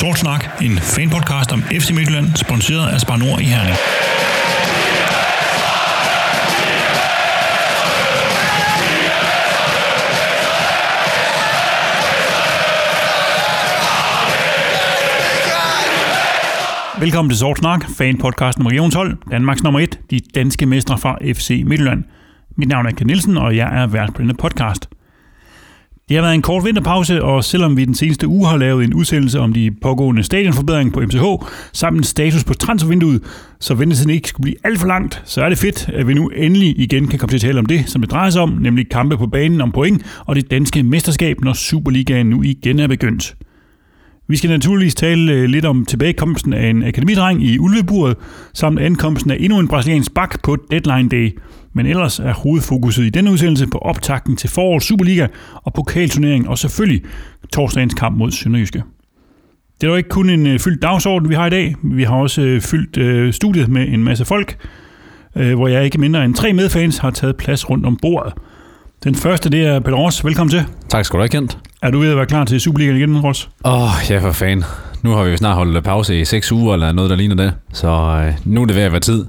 Sort Snak, en fanpodcast om FC Midtjylland, sponsoreret af Spar Nord i Herning. Velkommen til Sort Snak, fanpodcasten om Regionshold, Danmarks nummer 1, de danske mestre fra FC Midtjylland. Mit navn er Ken Nielsen, og jeg er vært på denne podcast. Det har været en kort vinterpause, og selvom vi den seneste uge har lavet en udsendelse om de pågående stadionforbedringer på MCH, samt en status på transfervinduet, så ventetiden ikke skulle blive alt for langt, så er det fedt, at vi nu endelig igen kan komme til at tale om det, som det drejer sig om, nemlig kampe på banen om point og det danske mesterskab, når Superligaen nu igen er begyndt. Vi skal naturligvis tale øh, lidt om tilbagekomsten af en akademidreng i Ulveburet, samt ankomsten af endnu en brasiliansk bak på Deadline Day. Men ellers er hovedfokuset i denne udsendelse på optakten til forårets Superliga og pokalturnering, og selvfølgelig torsdagens kamp mod Sønderjyske. Det er jo ikke kun en øh, fyldt dagsorden, vi har i dag. Vi har også øh, fyldt studiet med en masse folk, hvor jeg ikke mindre end tre medfans har taget plads rundt om bordet. Den første, det er Peter Ross. Velkommen til. Tak skal du have, Kent. Er du ved at være klar til Superligaen igen, Ross? Åh, oh, ja for fan. Nu har vi jo snart holdt pause i seks uger, eller noget, der ligner det. Så øh, nu er det ved at være tid.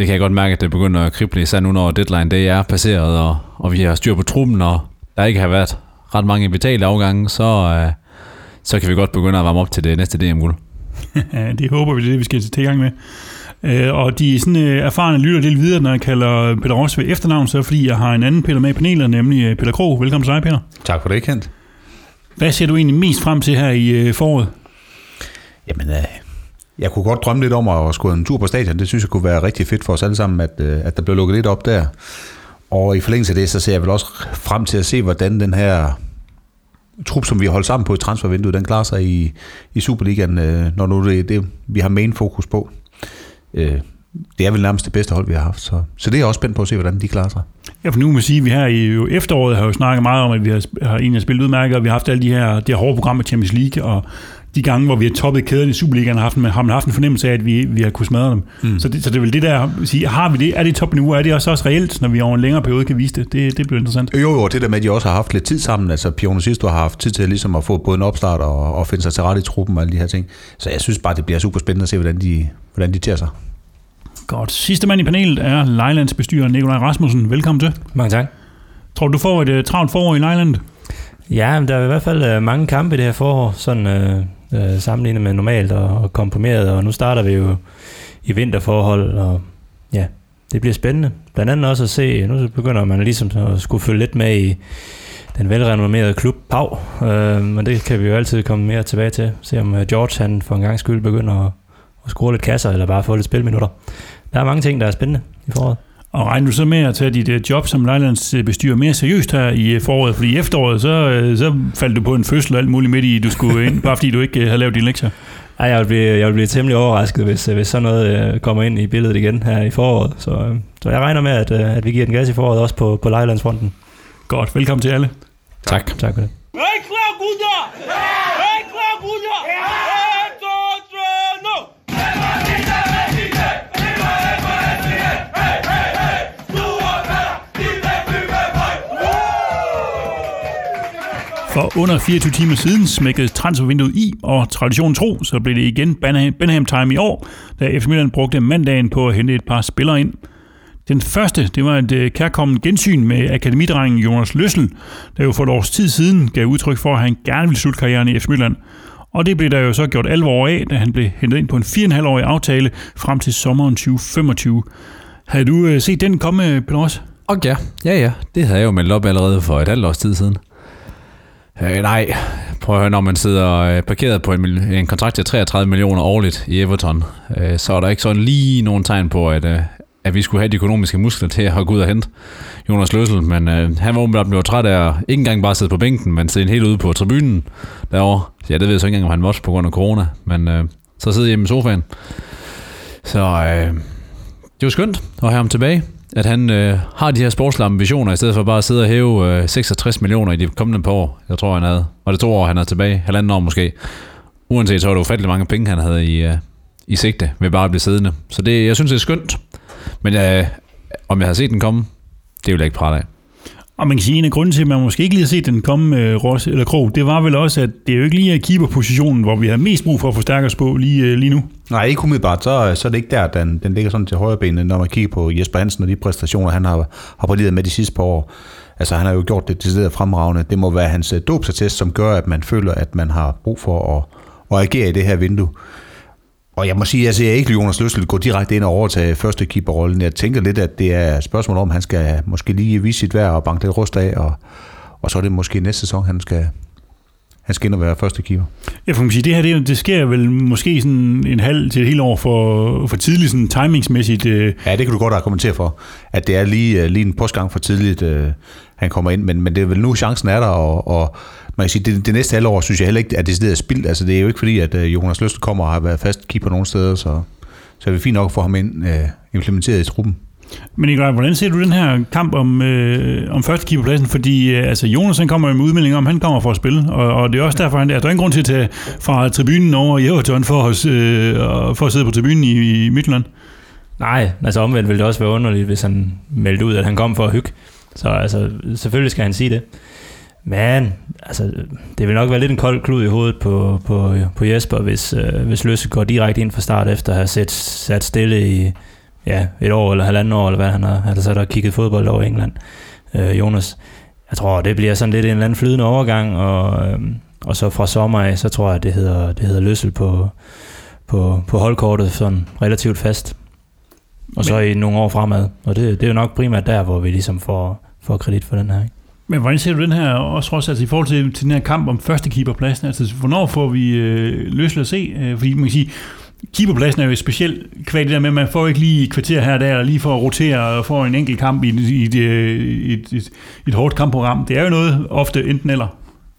Det kan jeg godt mærke, at det begynder at krible især nu, når deadline day er passeret, og, og vi har styr på truppen, og der ikke har været ret mange vitale afgange, så, øh, så kan vi godt begynde at varme op til det næste DM-guld. det håber vi, det er det, vi skal til gang med. Øh, og de sådan, øh, erfarne lytter lidt videre, når jeg kalder Peter Ross ved efternavn, så fordi jeg har en anden Peter med i panelet, nemlig øh, Peter Krog. Velkommen til dig, Peter. Tak for det, Kent. Hvad ser du egentlig mest frem til her i øh, foråret? Jamen, øh, jeg kunne godt drømme lidt om at skulle en tur på stadion. Det synes jeg kunne være rigtig fedt for os alle sammen, at, øh, at der blev lukket lidt op der. Og i forlængelse af det, så ser jeg vel også frem til at se, hvordan den her trup, som vi har holdt sammen på i transfervinduet, den klarer sig i, i Superligaen, øh, når nu det er det, vi har main fokus på. Øh, det er vel nærmest det bedste hold, vi har haft. Så, så det er jeg også spændt på at se, hvordan de klarer sig. Ja, for nu må man sige, at vi her i jo efteråret har jo snakket meget om, at vi har, har egentlig spillet udmærket, og vi har haft alle de her, det her hårde programmer Champions League, og de gange, hvor vi har toppet kæden i Superligaen, har, haft, har man haft en fornemmelse af, at vi, vi har kunnet smadre dem. Mm. Så, det, så det er vel det der, sige, har vi det, er det top nu, er det også, også reelt, når vi over en længere periode kan vise det? Det, det bliver interessant. Jo, jo, det der med, at de også har haft lidt tid sammen, altså Pione sidste har haft tid til ligesom at få både en opstart og, og finde sig til rette i truppen og alle de her ting. Så jeg synes bare, det bliver super spændende at se, hvordan de, hvordan de tager sig. Godt. Sidste mand i panelet er Lejlands bestyrer Nikolaj Rasmussen. Velkommen til. Mange tak. Tror du, du får et uh, travlt forår i Lejland? Ja, men der er i hvert fald uh, mange kampe i det her forår, sådan uh, øh, sammenlignet med normalt og, og komprimeret, og nu starter vi jo i vinterforhold, og ja, det bliver spændende. Blandt andet også at se, nu begynder man ligesom at skulle følge lidt med i den velrenommerede klub Pau, øh, men det kan vi jo altid komme mere tilbage til. Se om øh, George han for en gang skyld begynder at, at score lidt kasser, eller bare få lidt spilminutter der er mange ting, der er spændende i foråret. Og regner du så med at tage dit øh, job som bestyrer mere seriøst her i øh, foråret? Fordi i efteråret, så, øh, så faldt du på en fødsel og alt muligt midt i, du skulle ind, bare fordi du ikke havde lavet dine lektier. Ej, jeg vil blive, jeg vil blive temmelig overrasket, hvis, hvis sådan noget kommer ind i billedet igen her i foråret. Så, så jeg regner med, at, at vi giver den gas i foråret også på, på Lejlandsfronten. Godt, velkommen til alle. Tak. Tak, tak for det. Hey, klar, gutter! For under 24 timer siden smækkede transfervinduet i, og traditionen tro, så blev det igen Benham Time i år, da FC Midtjylland brugte mandagen på at hente et par spillere ind. Den første, det var et øh, kærkommen gensyn med akademidrengen Jonas Løssel, der jo for et års tid siden gav udtryk for, at han gerne ville slutte karrieren i FC Midtjylland. Og det blev der jo så gjort alvor af, da han blev hentet ind på en 4,5-årig aftale frem til sommeren 2025. Havde du øh, set den komme, Peter Og ja, ja, ja. Det havde jeg jo meldt op allerede for et halvt års tid siden. Øh, nej, prøv at høre, når man sidder øh, parkeret på en, en kontrakt til 33 millioner årligt i Everton, øh, så er der ikke sådan lige nogen tegn på, at, øh, at vi skulle have de økonomiske muskler til at gå ud og hente Jonas Løssel, men øh, han var åbenbart blevet træt af at ikke engang bare sidde på bænken, men sidde helt ude på tribunen derovre. Ja, det ved jeg så ikke engang, om han måtte på grund af corona, men øh, så sidder hjemme i sofaen. Så øh, det var skønt at have ham tilbage at han øh, har de her sportslige ambitioner, i stedet for bare at sidde og hæve øh, 66 millioner i de kommende par år. Jeg tror, han havde. Og det to år, han er tilbage. Halvanden år måske. Uanset så var det ufattelig mange penge, han havde i, øh, i sigte ved bare at blive siddende. Så det, jeg synes, det er skønt. Men øh, om jeg har set den komme, det vil jeg ikke prale af. Og man kan sige, at en af grunden til, at man måske ikke lige har set den komme øh, Ross eller Krog, det var vel også, at det er jo ikke lige keeperpositionen, hvor vi har mest brug for at forstærke os på lige, øh, lige nu. Nej, ikke umiddelbart, så, øh, så er det ikke der, den, den ligger sådan til højre benet, når man kigger på Jesper Hansen og de præstationer, han har, har præderet med de sidste par år. Altså, han har jo gjort det decideret fremragende. Det må være hans øh, dopsatest, som gør, at man føler, at man har brug for at, at agere i det her vindue. Og jeg må sige, at jeg ikke Jonas Løssel gå direkte ind og overtage første keeperrollen. Jeg tænker lidt, at det er et spørgsmål om, han skal måske lige vise sit værd og banke lidt rust af, og, og så er det måske næste sæson, han skal, han skal ind og være første keeper. Ja, for man sige, det her det, det sker vel måske sådan en halv til et helt år for, for tidligt, sådan timingsmæssigt. Øh. Ja, det kan du godt argumentere for, at det er lige, lige en postgang for tidligt, øh, han kommer ind, men, men det er vel nu, chancen er der, og, og man kan sige, det, det næste halvår synes jeg heller ikke, at det er spildt. Altså, det er jo ikke fordi, at uh, Jonas Løst kommer og har været fast keeper nogle steder, så, så er det fint nok at få ham ind uh, implementeret i truppen. Men Nikolaj, hvordan ser du den her kamp om, øh, om første keeperpladsen? Fordi øh, altså, Jonas han kommer med udmelding om, at han kommer for at spille, og, og det er også derfor, han, altså, der er ingen grund til at tage fra tribunen over i Everton for, at, øh, for at sidde på tribunen i, i Midtjylland. Nej, altså omvendt ville det også være underligt, hvis han meldte ud, at han kom for at hygge. Så altså, selvfølgelig skal han sige det. Men altså, det vil nok være lidt en kold klud i hovedet på, på, på Jesper, hvis, øh, hvis Løsse går direkte ind fra start efter at have sat, sat stille i ja, et år eller halvanden år, eller hvad han har, han har sat og kigget fodbold over England. Øh, Jonas, jeg tror, det bliver sådan lidt en eller anden flydende overgang, og, øh, og så fra sommer af, så tror jeg, det hedder, det hedder Løssel på, på, på holdkortet sådan relativt fast. Og så i nogle år fremad. Og det, det er jo nok primært der, hvor vi ligesom får, får kredit for den her. Ikke? Men hvordan ser du den her også, trods altså, i forhold til, til den her kamp om første keeperpladsen? Altså, hvornår får vi øh, løslet at se? Øh, fordi man kan sige, keeperpladsen er jo specielt kvad det der med, at man får ikke lige et kvarter her og der, lige for at rotere og få en enkelt kamp i, i, et, i et, et, et hårdt kampprogram. Det er jo noget ofte enten eller.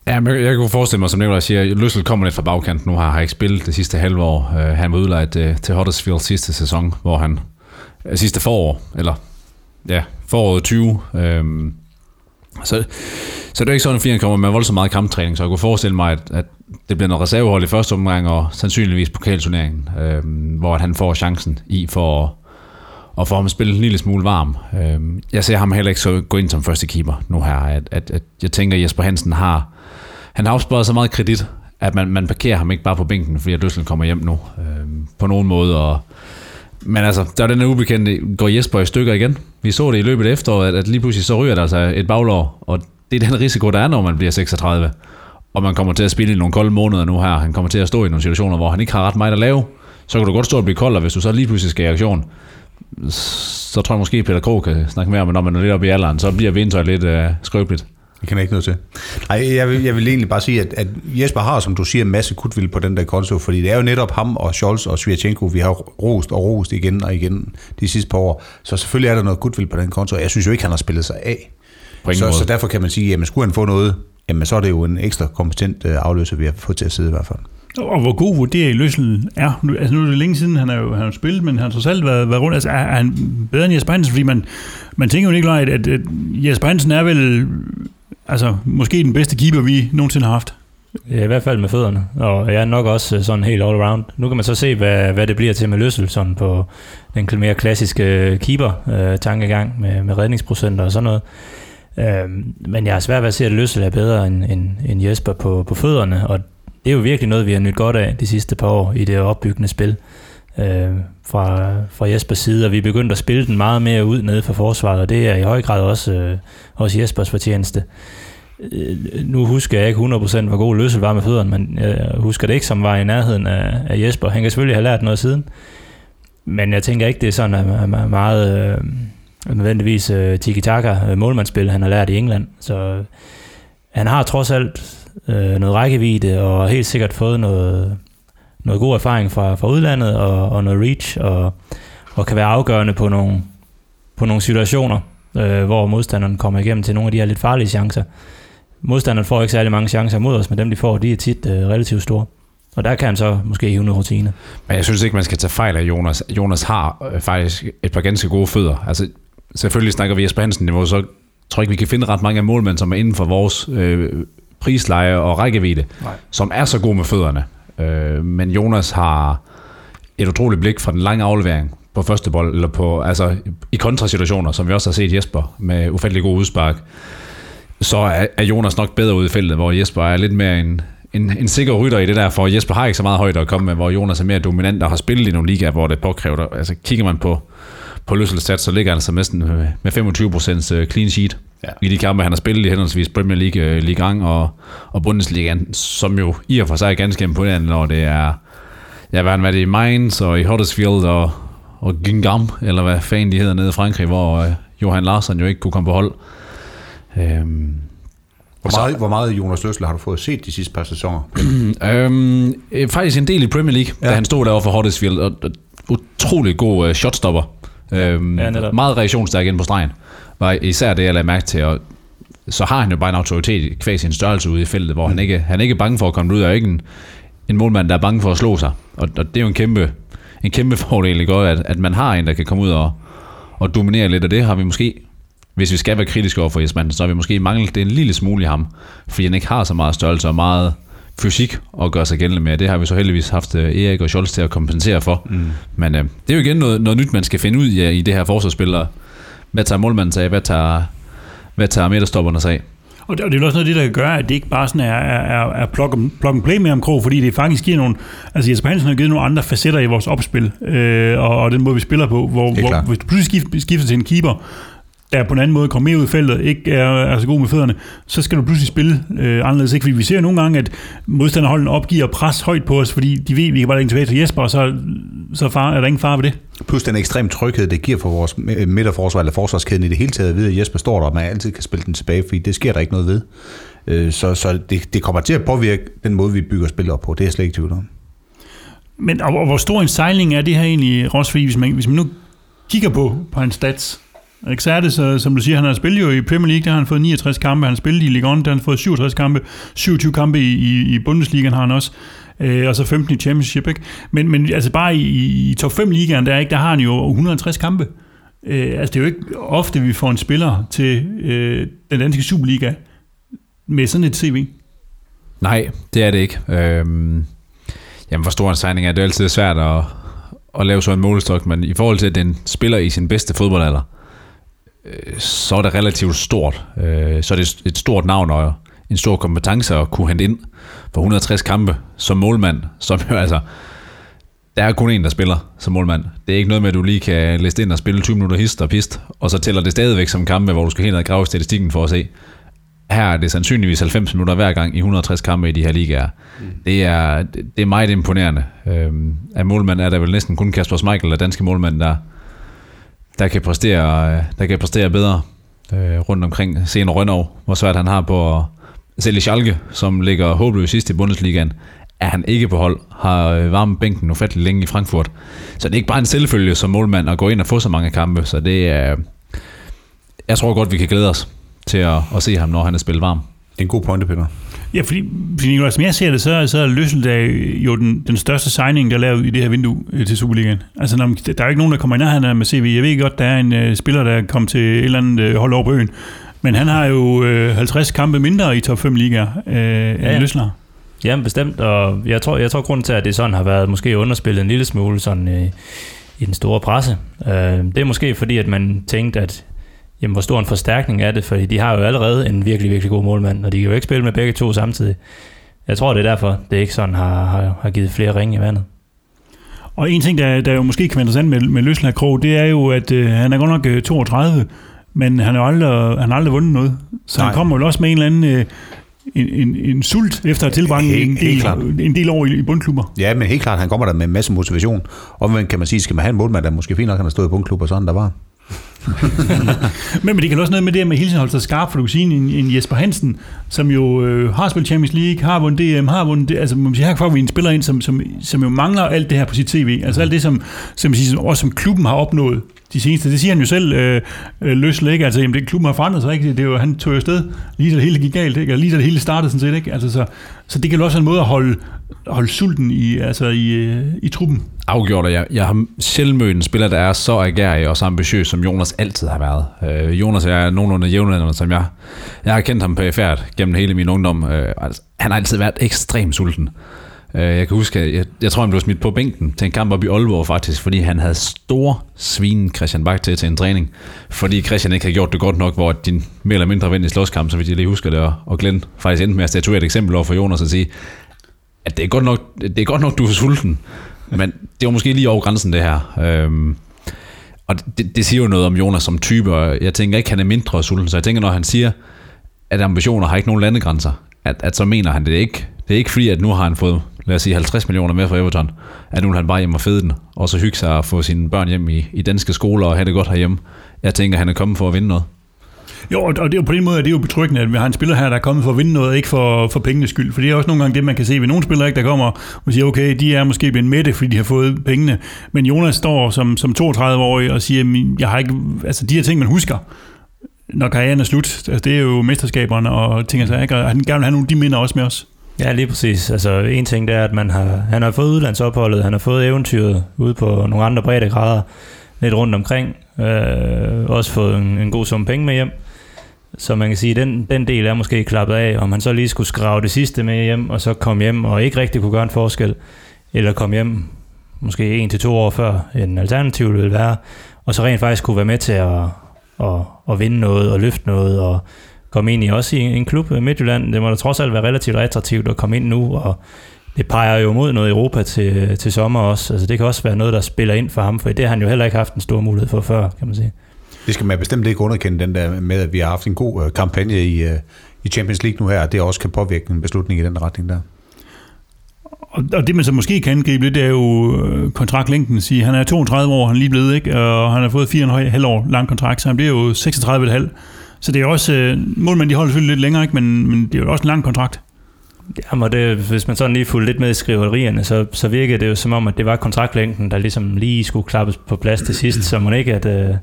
Ja, men jeg kunne forestille mig, som Nicolaj siger, Løssel kommer lidt fra bagkant nu, har, har ikke spillet det sidste halve år. Uh, han var udlejet uh, til Huddersfield sidste sæson, hvor han, uh, sidste forår, eller ja, foråret 20, um, øhm, så, så det er ikke sådan, at han kommer med voldsomt meget kamptræning, så jeg kunne forestille mig, at, at det bliver noget reservehold i første omgang, og sandsynligvis pokalturneringen, øh, hvor han får chancen i for at, at få ham spille en lille smule varm. Øh, jeg ser ham heller ikke så gå ind som første keeper nu her, at, at, at jeg tænker, at Jesper Hansen har, han har opsparet så meget kredit, at man, man parkerer ham ikke bare på bænken, fordi Løsland kommer hjem nu øh, på nogen måde, og men altså, der er den ubekendte, går Jesper i stykker igen. Vi så det i løbet af efteråret, at, at lige pludselig så ryger der altså et baglår, og det er den risiko, der er, når man bliver 36. Og man kommer til at spille i nogle kolde måneder nu her. Han kommer til at stå i nogle situationer, hvor han ikke har ret meget at lave. Så kan du godt stå og blive kold, og hvis du så lige pludselig skal i aktion, så tror jeg måske, at Peter Krog kan snakke mere om, at når man er lidt oppe i alderen, så bliver vinter lidt øh, skrøbeligt. Det kan jeg ikke noget til. Nej, jeg vil, jeg vil egentlig bare sige, at, at Jesper har, som du siger, en masse kutvild på den der konto, fordi det er jo netop ham og Scholz og Svirchenko, vi har rost og rost igen og igen de sidste par år. Så selvfølgelig er der noget kutvild på den konto, og jeg synes jo ikke, han har spillet sig af. Så, så derfor kan man sige, at skulle han få noget, jamen så er det jo en ekstra kompetent øh, afløser, vi har fået til at sidde i hvert fald. Og hvor god vurderer I Løssel er? Nu, altså nu er det længe siden, han har jo, han har spillet, men han har trods alt været, været rundt. Altså er, er han bedre end Jesper Hansen? Fordi man, man tænker jo ikke, at, at, at Jesper Hansen er vel altså, måske den bedste keeper, vi nogensinde har haft. Ja, i hvert fald med fødderne, og jeg er nok også øh, sådan helt all around. Nu kan man så se, hvad, hvad det bliver til med Løssel, sådan på den mere klassiske keeper-tankegang øh, øh med, med redningsprocenter og sådan noget. Øh, men jeg har svært ved at se, at Løssel er bedre end, end, end Jesper på, på fødderne, og det er jo virkelig noget, vi har nyt godt af de sidste par år i det opbyggende spil øh, fra, fra Jespers side, og vi er begyndt at spille den meget mere ud nede for forsvaret, og det er i høj grad også, øh, også Jespers fortjeneste. Øh, nu husker jeg ikke 100% hvor god Løssel var med fødderne, men jeg husker det ikke, som var i nærheden af, af Jesper. Han kan selvfølgelig have lært noget siden, men jeg tænker ikke, det er sådan at meget... Øh, nødvendigvis øh, tiki-taka øh, målmandsspil, han har lært i England. Så øh, han har trods alt øh, noget rækkevidde, og helt sikkert fået noget, noget god erfaring fra, fra udlandet, og, og noget reach, og, og kan være afgørende på nogle, på nogle situationer, uh, hvor modstanderen kommer igennem til nogle af de her lidt farlige chancer. Modstanderen får ikke særlig mange chancer mod os, men dem de får, de er tit uh, relativt store. Og der kan han så måske hive noget rutine. Men jeg synes ikke, man skal tage fejl af Jonas. Jonas har øh, faktisk et par ganske gode fødder. Altså, selvfølgelig snakker vi Jesper Hansen niveau, så tror jeg ikke, vi kan finde ret mange af målmænd, som er inden for vores øh, prisleje og rækkevidde, Nej. som er så gode med fødderne. Øh, men Jonas har et utroligt blik fra den lange aflevering på første bold, eller på, altså i kontrasituationer, som vi også har set Jesper med ufattelig god udspark. så er, er Jonas nok bedre ude i feltet, hvor Jesper er lidt mere en, en, en sikker rytter i det der, for Jesper har ikke så meget højde at komme med, hvor Jonas er mere dominant og har spillet i nogle ligaer, hvor det påkræver. Altså kigger man på, på løsselstat, så ligger han altså næsten med 25% øh, clean sheet ja. i de kampe, han har spillet i henholdsvis Premier League, øh, Ligue 1 og, og Bundesliga, som jo i og for sig er ganske imponerende, når det er, ja, hvad han været i Mainz og i Huddersfield og, og Gingam, eller hvad fanden de hedder nede i Frankrig, hvor uh, Johan Larsen jo ikke kunne komme på hold. Øhm, hvor meget, hvor meget Jonas Løsler har du fået set de sidste par sæsoner? øhm, faktisk en del i Premier League, ja. da han stod derovre for Huddersfield, og, og utrolig god uh, shotstopper. Øhm, ja, meget reaktionsstærk ind på stregen. Var især det, jeg lagde mærke til. Og så har han jo bare en autoritet kvæg sin størrelse ude i feltet, hvor mm. han, ikke, han er ikke bange for at komme ud, og ikke en, en målmand, der er bange for at slå sig. Og, og det er jo en kæmpe, en kæmpe fordel, ikke? At, at man har en, der kan komme ud og, og dominere lidt, og det har vi måske, hvis vi skal være kritiske over for Jesper så har vi måske manglet det en lille smule i ham, fordi han ikke har så meget størrelse og meget fysik at gøre sig gældende med. Det har vi så heldigvis haft øh, Erik og Scholz til at kompensere for. Mm. Men øh, det er jo igen noget, noget nyt, man skal finde ud af i det her forsvarsspil. Hvad tager målmanden sig Hvad tager, hvad tager midterstopperne sig af? Og det, og det er også noget af det, der kan gøre, at det ikke bare sådan er, er, er plug, and, plug and play med om Krog, fordi det faktisk giver nogle... Altså Jesper Hansen har givet nogle andre facetter i vores opspil, øh, og, og den måde, vi spiller på, hvor, hvor hvis du pludselig skifter, skifter til en keeper, der på en anden måde kommer mere ud i feltet, ikke er, er så god med fødderne, så skal du pludselig spille øh, anderledes. Ikke? Fordi vi ser nogle gange, at modstanderholden opgiver pres højt på os, fordi de ved, at vi kan bare lægge tilbage til Jesper, og så, så far, er der ingen far ved det. Plus den ekstrem tryghed, det giver for vores midterforsvar eller forsvarskæden i det hele taget, vide, at Jesper står der, og man altid kan spille den tilbage, fordi det sker der ikke noget ved. Øh, så så det, det kommer til at påvirke den måde, vi bygger spil op på. Det er jeg slet ikke tvivl om. Men og, og hvor stor en sejling er det her egentlig, Ross? Fordi hvis man, hvis man nu kigger på, på hans stats, Exertes, Så så, som du siger, han har spillet jo i Premier League, der har han fået 69 kampe, han har spillet i Ligue 1, der har han fået 67 kampe, 27 kampe i, i, i Bundesligaen har han også, øh, og så 15 i Championship. Ikke? Men, men altså bare i, i top 5 ligaen, der, ikke, der har han jo 150 kampe. Øh, altså det er jo ikke ofte, vi får en spiller til øh, den danske Superliga med sådan et CV. Nej, det er det ikke. Øhm, jamen, hvor stor en signing er, det er altid svært at, at lave sådan en målestok, men i forhold til, at den spiller i sin bedste fodboldalder, så er det relativt stort. Øh, så er det et stort navn og en stor kompetence at kunne hente ind for 160 kampe som målmand, som jo altså, der er kun en, der spiller som målmand. Det er ikke noget med, at du lige kan liste ind og spille 20 minutter hist og pist, og så tæller det stadigvæk som kampe, hvor du skal helt ned og grave statistikken for at se. Her er det sandsynligvis 90 minutter hver gang i 160 kampe i de her ligaer. Mm. Det, er, det er meget imponerende. Øhm, af målmand er der vel næsten kun Kasper Schmeichel, der danske målmand, der, der kan præstere, der kan præstere bedre øh, rundt omkring. Senere Rønnov, hvor svært han har på at sælge Schalke, som ligger håbløst sidst i Bundesligaen, er han ikke på hold, har øh, varmet bænken ufattelig længe i Frankfurt. Så det er ikke bare en selvfølge som målmand at gå ind og få så mange kampe, så det er... Øh, jeg tror godt, vi kan glæde os til at, at se ham, når han er spillet varm. Det er en god pointe, Peter. Ja, fordi, fordi som jeg ser det, så, så er Løsseldal jo den, den største signing, der er lavet i det her vindue øh, til Superligaen. Altså, når, der er ikke nogen, der kommer i nærheden med CV. Jeg ved godt, der er en uh, spiller, der er kommet til et eller andet uh, hold over på øen. Men han har jo uh, 50 kampe mindre i top 5 ligaer uh, ja, end Løsler. Ja, bestemt. Og jeg tror, jeg tror grunden til, at det sådan har været måske underspillet en lille smule sådan, uh, i den store presse. Uh, det er måske fordi, at man tænkte, at jamen, hvor stor en forstærkning er det, fordi de har jo allerede en virkelig, virkelig god målmand, og de kan jo ikke spille med begge to samtidig. Jeg tror, det er derfor, det ikke sådan har, har, har givet flere ringe i vandet. Og en ting, der, der jo måske kan være interessant med, med Løsland Krog, det er jo, at øh, han er godt nok øh, 32, men han har aldrig, han har aldrig vundet noget. Så Nej. han kommer jo også med en eller anden... Øh, en, en, en sult efter at tilbringe en, del, en del år i, i bundklubber. Ja, men helt klart, han kommer der med en masse motivation. Og kan man sige, skal man have en målmand, der måske fint nok han har stået i bundklubber, sådan der var. men, men det kan også noget med det med hele tiden holder sig skarp, for du kan sige, en, en Jesper Hansen, som jo øh, har spillet Champions League, har vundet DM, har vundet det, altså man siger, her får vi en spiller ind, som, som, som jo mangler alt det her på sit tv, altså alt det, som, som, som, også som klubben har opnået de seneste. Det siger han jo selv øh, øh løs ikke? Altså, jamen, det klubben har forandret sig, ikke? Det det var, han tog jo afsted, lige da det hele gik galt, ikke? Eller lige da det hele startede, sådan set, ikke? Altså, så, så det kan også være en måde at holde, holde sulten i, altså, i, øh, i truppen. Afgjort, jeg, jeg har selv mødt en spiller, der er så agerig og så ambitiøs, som Jonas altid har været. Øh, Jonas er nogenlunde jævnaldrende, som jeg, jeg har kendt ham på færd gennem hele min ungdom. Øh, altså, han har altid været ekstremt sulten. Øh, Jeg kan huske, at jeg, jeg tror, han blev smidt på bænken til en kamp op i Aalborg faktisk, fordi han havde stor svin Christian Bak til til en træning, fordi Christian ikke havde gjort det godt nok, hvor din mere eller mindre ven i slåskamp, så vidt jeg lige husker det, og- og Glenn faktisk endte med at statuere et eksempel over for Jonas og sige, at det er godt nok, det er godt nok du er sulten, men det var måske lige over grænsen det her. Øhm, og det, det siger jo noget om Jonas som type, og jeg tænker ikke, han er mindre sulten, så jeg tænker, når han siger, at ambitioner har ikke nogen landegrænser, at, at så mener han det ikke. Det er ikke fordi, at nu har han fået, lad os sige, 50 millioner mere fra Everton, at nu vil han bare hjem og fede den, og så hygge sig og få sine børn hjem i, i danske skoler og have det godt herhjemme. Jeg tænker, han er kommet for at vinde noget. Jo, og det er jo på den måde, at det er jo betryggende, at vi har en spiller her, der er kommet for at vinde noget, ikke for, for pengenes skyld. For det er også nogle gange det, man kan se ved nogle spillere, ikke, der kommer og siger, okay, de er måske blevet mætte, fordi de har fået pengene. Men Jonas står som, som 32-årig og siger, jeg har ikke, altså de her ting, man husker, når karrieren er slut, altså det er jo mesterskaberne og ting, altså, ikke? og han gerne vil have nogle af de minder også med os. Ja, lige præcis. Altså, en ting det er, at man har, han har fået udlandsopholdet, han har fået eventyret ude på nogle andre brede grader, lidt rundt omkring, øh, også fået en, en god sum penge med hjem. Så man kan sige, at den, den del er måske klappet af, om man så lige skulle skrave det sidste med hjem, og så komme hjem og ikke rigtig kunne gøre en forskel, eller komme hjem måske en til to år før en alternativ ville være, og så rent faktisk kunne være med til at, at, at vinde noget og løfte noget, og komme ind i også i en klub øh, Midtjylland. Det må da trods alt være relativt attraktivt at komme ind nu, og det peger jo mod noget Europa til, til sommer også. Altså det kan også være noget, der spiller ind for ham, for det har han jo heller ikke haft en stor mulighed for før, kan man sige. Det skal man bestemt ikke underkende, den der med, at vi har haft en god øh, kampagne i, øh, i Champions League nu her, og det også kan påvirke en beslutning i den retning der. Og, det man så måske kan angribe lidt, det er jo øh, kontraktlængden. Sige, han er 32 år, han er lige blevet, ikke? og han har fået 4,5 år lang kontrakt, så han bliver jo 36,5. Så det er også, øh, målmænd de holder selvfølgelig lidt længere, ikke? Men, men det er jo også en lang kontrakt. Jamen, og det, hvis man sådan lige fulgte lidt med i skriverierne, så, så virkede det jo som om, at det var kontraktlængden, der ligesom lige skulle klappes på plads til sidst, så man ikke, at, øh,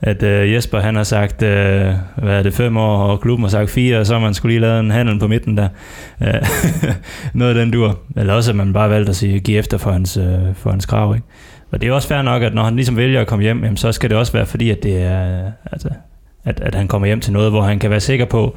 at øh, Jesper han har sagt, øh, hvad er det, fem år, og klubben har sagt fire, og så har man skulle lige lavet en handel på midten der. Øh, noget af den dur. Eller også, at man bare valgte at sige, give efter for hans, øh, for hans krav. Ikke? Og det er også fair nok, at når han ligesom vælger at komme hjem, jamen, så skal det også være fordi, at det er, altså, at, at han kommer hjem til noget, hvor han kan være sikker på,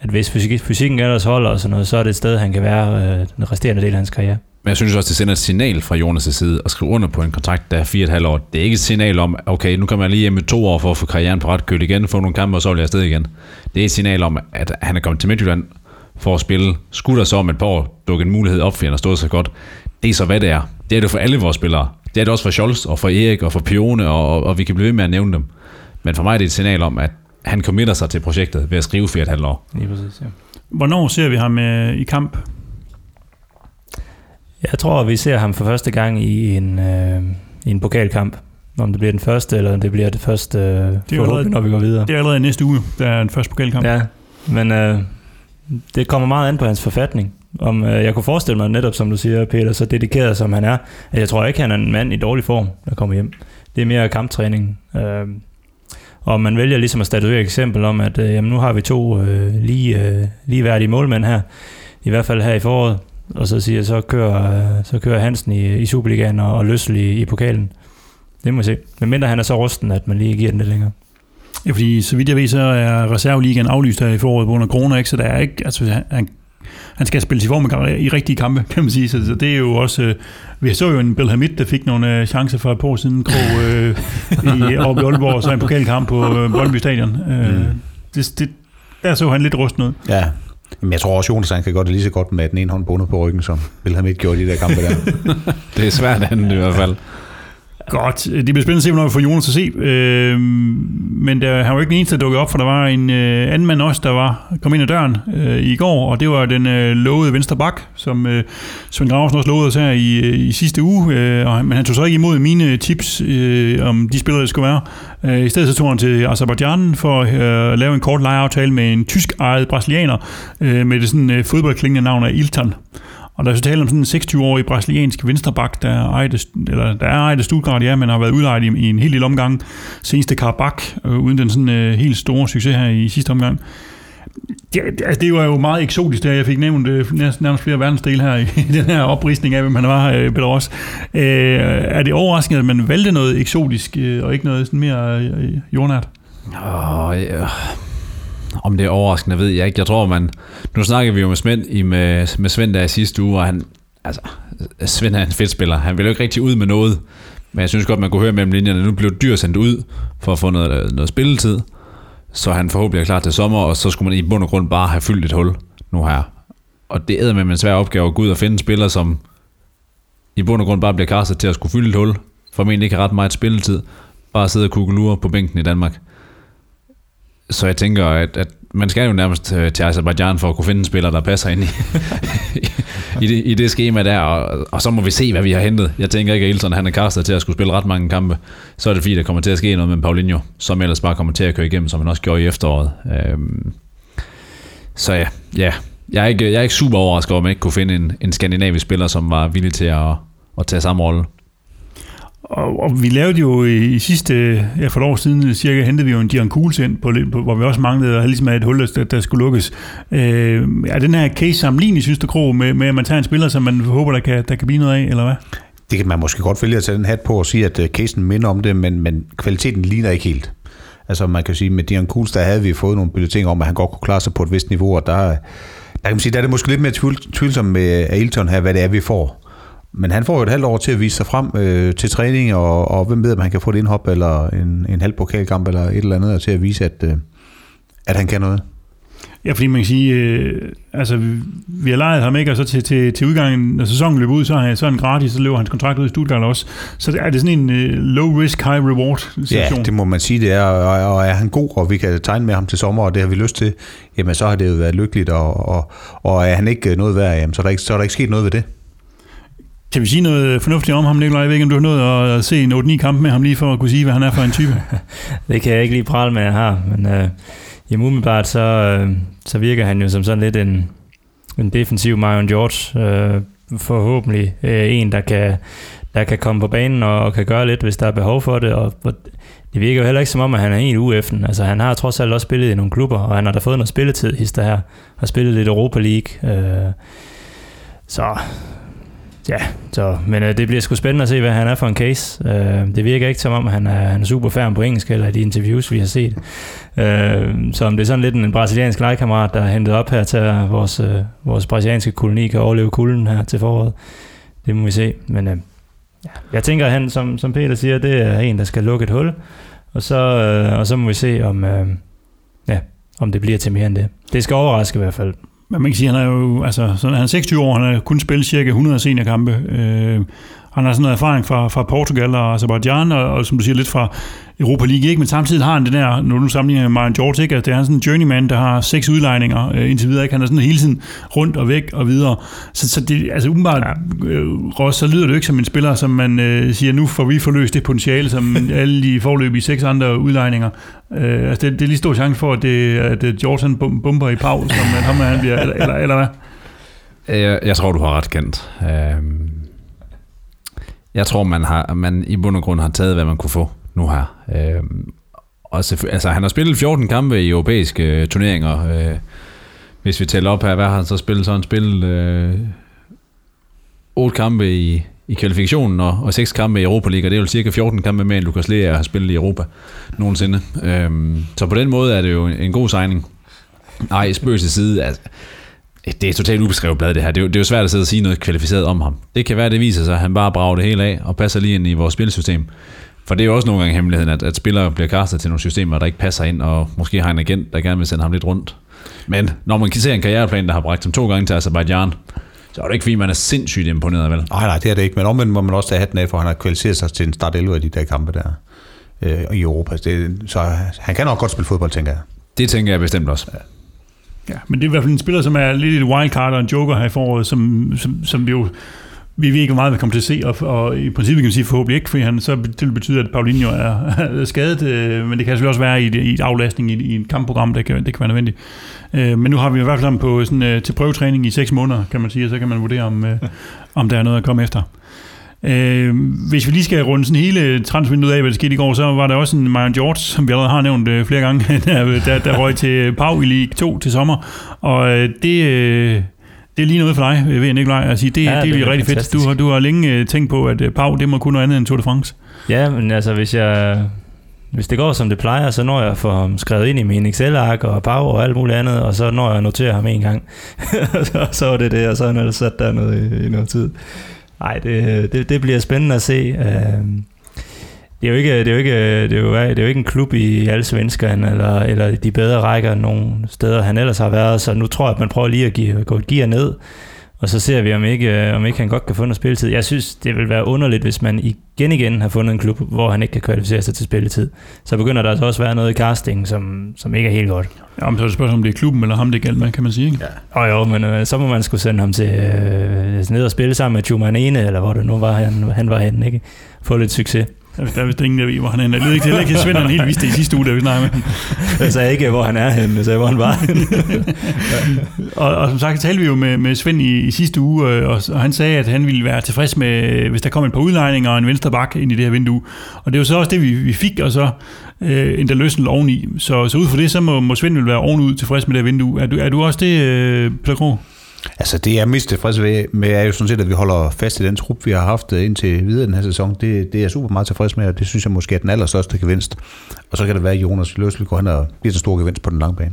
at hvis fysik, fysikken ellers holder og sådan noget, så er det et sted, han kan være øh, den resterende del af hans karriere. Men jeg synes også, det sender et signal fra Jonas' side at skrive under på en kontrakt, der er fire og et halvt år. Det er ikke et signal om, okay, nu kommer jeg lige hjem i to år for at få karrieren på ret køl igen, få nogle kampe, og så vil jeg afsted igen. Det er et signal om, at han er kommet til Midtjylland for at spille. Skulle der så om et par år dukke en mulighed op, fordi han har stået så godt. Det er så, hvad det er. Det er det for alle vores spillere. Det er det også for Scholz, og for Erik, og for Pione, og, og, og vi kan blive ved med at nævne dem. Men for mig er det et signal om, at han committer sig til projektet ved at skrive fire og et halvt år. Lige præcis, ja. Hvornår ser vi ham øh, i kamp? Jeg tror, vi ser ham for første gang i en, øh, i en pokalkamp. Om det bliver den første, eller om det bliver det første, øh, jo forhåbentlig, allerede- når vi går videre. Det er allerede næste uge, der er en første pokalkamp. Ja, men øh, det kommer meget an på hans forfatning. Om øh, jeg kunne forestille mig netop, som du siger, Peter, så dedikeret som han er, at jeg tror ikke, han er en mand i dårlig form, der kommer hjem. Det er mere kamptræning. Øh, og man vælger ligesom at statuere et eksempel om, at øh, jamen, nu har vi to øh, lige, øh, ligeværdige målmænd her, i hvert fald her i foråret, og så siger så kører, øh, så kører Hansen i, i Superligaen og, og Løssel i, i pokalen. Det må vi se. Men mindre han er så rusten, at man lige giver den lidt længere. Ja, fordi så vidt jeg ved, så er reserveligaen aflyst her i foråret på grund af corona, ikke? så der er ikke, altså han, han skal spille i form i rigtige kampe, kan man sige. Så, så det er jo også, øh, vi så jo en Belhamid, der fik nogle øh, chancer for et par år siden, Krog, øh, i, oppe i Aalborg, og så en pokalkamp på øh, Boldby Stadion. Øh, Mm. det, det, der så han lidt rusten ud. Ja, men jeg tror også, Jonas han kan gøre det lige så godt med den ene hånd bundet på ryggen, som Wilhelm ikke gjorde i de der kampe der. Det er svært andet i hvert fald. Godt. Det bliver spændende at se, hvornår vi får Jonas at se. Øh, men der, han var ikke den eneste, der dukkede op, for der var en øh, anden mand også, der var kom ind ad døren øh, i går, og det var den øh, lovede venstre bak, som øh, Svend Graversen også lovede os her i, øh, i sidste uge. Øh, og, men han tog så ikke imod mine tips øh, om de spillere, der skulle være. Øh, I stedet så tog han til Azerbaijan for øh, at lave en kort lejeaftale med en tysk ejet brasilianer øh, med det sådan øh, fodboldklingende navn af Ilton. Og der er så tale om sådan en 26-årig brasiliansk venstreback, der er eller der er ejet af Stuttgart, ja, men har været udlejet i, i en helt lille omgang. Seneste Karabak, øh, uden den sådan øh, helt store succes her i sidste omgang. Det, det- altså, det var jo meget eksotisk, der jeg fik nævnt øh, nærmest, flere verdensdele her i, den her oprisning af, hvem han var, øh, Peter Ross. Øh, er det overraskende, at man valgte noget eksotisk, øh, og ikke noget sådan mere øh, jordnært? Åh, ja. Om det er overraskende, ved jeg ikke. Jeg tror, man... Nu snakkede vi jo med Svend, i, med, med Svend der i sidste uge, og han, altså, Svend er en fedt spiller. Han vil jo ikke rigtig ud med noget. Men jeg synes godt, man kunne høre mellem linjerne, at nu blev dyr sendt ud for at få noget, noget spilletid. Så han forhåbentlig er klar til sommer, og så skulle man i bund og grund bare have fyldt et hul nu her. Og det er med en svær opgave at gå ud og finde en spiller, som i bund og grund bare bliver kastet til at skulle fylde et hul. Formentlig ikke har ret meget spilletid. Bare sidde og kugle på bænken i Danmark. Så jeg tænker, at, at man skal jo nærmest øh, til Azerbaijan for at kunne finde en spiller, der passer ind i, i, det, i det schema der, og, og så må vi se, hvad vi har hentet. Jeg tænker ikke, at Ilson han er kastet til at skulle spille ret mange kampe. Så er det fint, der kommer til at ske noget med Paulinho, som ellers bare kommer til at køre igennem, som han også gjorde i efteråret. Øhm, så ja, ja. Jeg, er ikke, jeg er ikke super overrasket over, at man ikke kunne finde en, en skandinavisk spiller, som var villig til at, at tage samme rolle. Og, og vi lavede jo i, i sidste, ja for et år siden cirka, hentede vi jo en Dion Kuhls ind, på, på, hvor vi også manglede at ligesom et hul, der, der skulle lukkes. Øh, er den her case sammenlignelig, synes du, Kro, med, med, at man tager en spiller, som man håber, der kan, der kan blive noget af, eller hvad? Det kan man måske godt vælge at tage den hat på og sige, at øh, casen minder om det, men, men kvaliteten ligner ikke helt. Altså man kan sige, med Dion Kuhls, der havde vi fået nogle bulletin om, at han godt kunne klare sig på et vist niveau, og der, der kan man sige, der er det måske lidt mere tvivl, tvivlsomt med Ailton her, hvad det er, vi får. Men han får jo et halvt år til at vise sig frem øh, til træning, og, og hvem ved, om han kan få et indhop eller en, en halv pokalkamp eller et eller andet til at vise, at, øh, at han kan noget. Ja, fordi man kan sige, øh, altså vi, vi har lejet ham ikke, og så til, til, til udgangen, når sæsonen løber ud, så er, han, så han gratis, så løber hans kontrakt ud i Stuttgart også. Så er det sådan en øh, low risk, high reward situation. Ja, det må man sige, det er, og, og er han god, og vi kan tegne med ham til sommer, og det har vi lyst til, jamen så har det jo været lykkeligt, og, og, og er han ikke noget værd, jamen, så, er der ikke, så er der ikke sket noget ved det. Kan vi sige noget fornuftigt om ham, Nikolaj? Jeg ved ikke, om du har nået at se en 8-9 kamp med ham lige for at kunne sige, hvad han er for en type. det kan jeg ikke lige prale med, at jeg har, men øh, jamen, umiddelbart så, øh, så virker han jo som sådan lidt en, en defensiv Marion George. Øh, forhåbentlig øh, en, der kan, der kan komme på banen og, og kan gøre lidt, hvis der er behov for det. Og, og det virker jo heller ikke som om, at han er en UF'en. Altså, han har trods alt også spillet i nogle klubber, og han har da fået noget spilletid, hister her. Har spillet lidt Europa League. Øh, så Ja, så, men øh, det bliver sgu spændende at se, hvad han er for en case. Øh, det virker ikke som om, han er, han er super færdig på engelsk, eller i de interviews, vi har set. Øh, så om det er sådan lidt en brasiliansk legekammerat, der er hentet op her til, at vores, øh, vores brasilianske koloni kan overleve kulden her til foråret. Det må vi se. Men øh, ja, jeg tænker, at han, som, som Peter siger, det er en, der skal lukke et hul. Og så, øh, og så må vi se, om, øh, ja, om det bliver til mere end det. Det skal overraske i hvert fald. Men man kan sige, han er jo, altså, sådan, han er 26 år, han har kun spillet cirka 100 seniorkampe. Øh, han har sådan noget erfaring fra, fra Portugal og Azerbaijan, og, og som du siger, lidt fra Europa League, ikke? men samtidig har han det der, når du sammenligner med Marian George, ikke? at det er sådan en journeyman, der har seks udlejninger øh, indtil videre. Ikke? Han er sådan hele tiden rundt og væk og videre. Så, så det, altså umiddelbart, øh, Ross, så lyder det jo ikke som en spiller, som man øh, siger, nu får vi forløst det potentiale, som alle de forløbige seks andre udlejninger. Øh, altså det, det er lige stor chance for, at, det, at George han bomber i pau, som at ham, han bliver, eller, eller, eller hvad? Jeg, jeg tror, du har ret kendt. Øh, jeg tror, man, har, man i bund og grund har taget, hvad man kunne få nu her. Øh, og altså, han har spillet 14 kampe i europæiske øh, turneringer. Øh, hvis vi tæller op her, hvad har han så spillet? Så han spillet øh, 8 kampe i, i kvalifikationen og, og 6 kampe i Europa League, og det er jo cirka 14 kampe mere, end Lukas Lea har spillet i Europa nogensinde. Øh, så på den måde er det jo en god signing. Nej, spøg til side, altså, det er totalt ubeskrevet blad, det her. Det er, jo, det er jo svært at sidde og sige noget kvalificeret om ham. Det kan være, det viser sig, at han bare brager det hele af og passer lige ind i vores spilsystem. For det er jo også nogle gange hemmeligheden, at, at spillere bliver kastet til nogle systemer, der ikke passer ind, og måske har en agent, der gerne vil sende ham lidt rundt. Men når man kan se en karriereplan, der har bragt ham to gange til Azerbaijan, så er det ikke fordi, man er sindssygt imponeret, vel? Nej, nej, det er det ikke. Men omvendt må man også have hatten af, for han har kvalificeret sig til en start 11 af de der kampe der øh, i Europa. Det, så han kan nok godt spille fodbold, tænker jeg. Det tænker jeg bestemt også. Ja. Ja, men det er i hvert fald en spiller, som er lidt et wildcard og en joker her i foråret, som, som, som vi jo vi ved ikke, hvor meget vi kommer til at se, og, og i princippet kan vi sige forhåbentlig ikke, fordi han, så det vil betyde, at Paulinho er, er skadet, øh, men det kan selvfølgelig også være i et, i et aflastning i, i et kampprogram, det kan, det kan være nødvendigt. Øh, men nu har vi i hvert fald på sådan, øh, til prøvetræning i seks måneder, kan man sige, og så kan man vurdere, om, øh, om der er noget at komme efter. Øh, hvis vi lige skal runde sådan hele transfervinduet af, hvad der skete i går, så var der også en Marian George, som vi allerede har nævnt øh, flere gange, der, der, der røg til Pau i League 2 til sommer. Og øh, det, øh, det er lige noget for dig, ved jeg, Nikolaj, sige. Det, ja, det, det er rigtig fedt. Du har, du har længe øh, tænkt på, at øh, Pau, det må kun noget andet end Tour de France. Ja, men altså, hvis jeg hvis det går som det plejer, så når jeg får ham skrevet ind i min Excel-ark og Power og alt muligt andet, og så når jeg noterer ham en gang. så, så var det det, og så er han sat der noget i, i noget tid. Nej, det, det, det bliver spændende at se. Øhm, det er jo ikke, det er jo ikke, det er jo, det er jo ikke en klub i alle svenskerne, eller, eller de bedre rækker nogle steder, han ellers har været, så nu tror jeg, at man prøver lige at give, gå et gear ned, og så ser vi, om ikke, om ikke han godt kan få noget spilletid. Jeg synes, det vil være underligt, hvis man igen igen har fundet en klub, hvor han ikke kan kvalificere sig til spilletid. Så begynder der altså også at være noget i casting, som, som ikke er helt godt. Ja, men så er det spørgsmål, om det er klubben eller ham, det galt med, kan man sige. Ikke? Ja. Og jo, men øh, så må man skulle sende ham til øh, ned og spille sammen med Chumanene, eller hvor det nu var, han, han var henne, ikke? Få lidt succes. Der er, der er vist ingen, der ved, hvor han er. Jeg ved ikke, er ikke Svend, helt vidste det i sidste uge, da vi snakkede med. Jeg sagde ikke, hvor han er henne, jeg sagde, hvor han var og, og som sagt, talte vi jo med, med Svend i, i sidste uge, øh, og, og han sagde, at han ville være tilfreds med, hvis der kom et par udlejninger og en venstre bak ind i det her vindue. Og det var så også det, vi, vi fik, og så øh, en der løsning oveni. Så, så ud fra det, så må, må Svend vel være ovenud tilfreds med det her vindue. Er du, er du også det, øh, Peter Krog? Altså det, jeg er mest tilfreds med, er jo sådan set, at vi holder fast i den trup, vi har haft øh, indtil videre den her sæson. Det, det er jeg super meget tilfreds med, og det synes jeg måske er den allerstørste gevinst. Og så kan det være, at Jonas Løsel går hen og bliver den stor gevinst på den lange bane.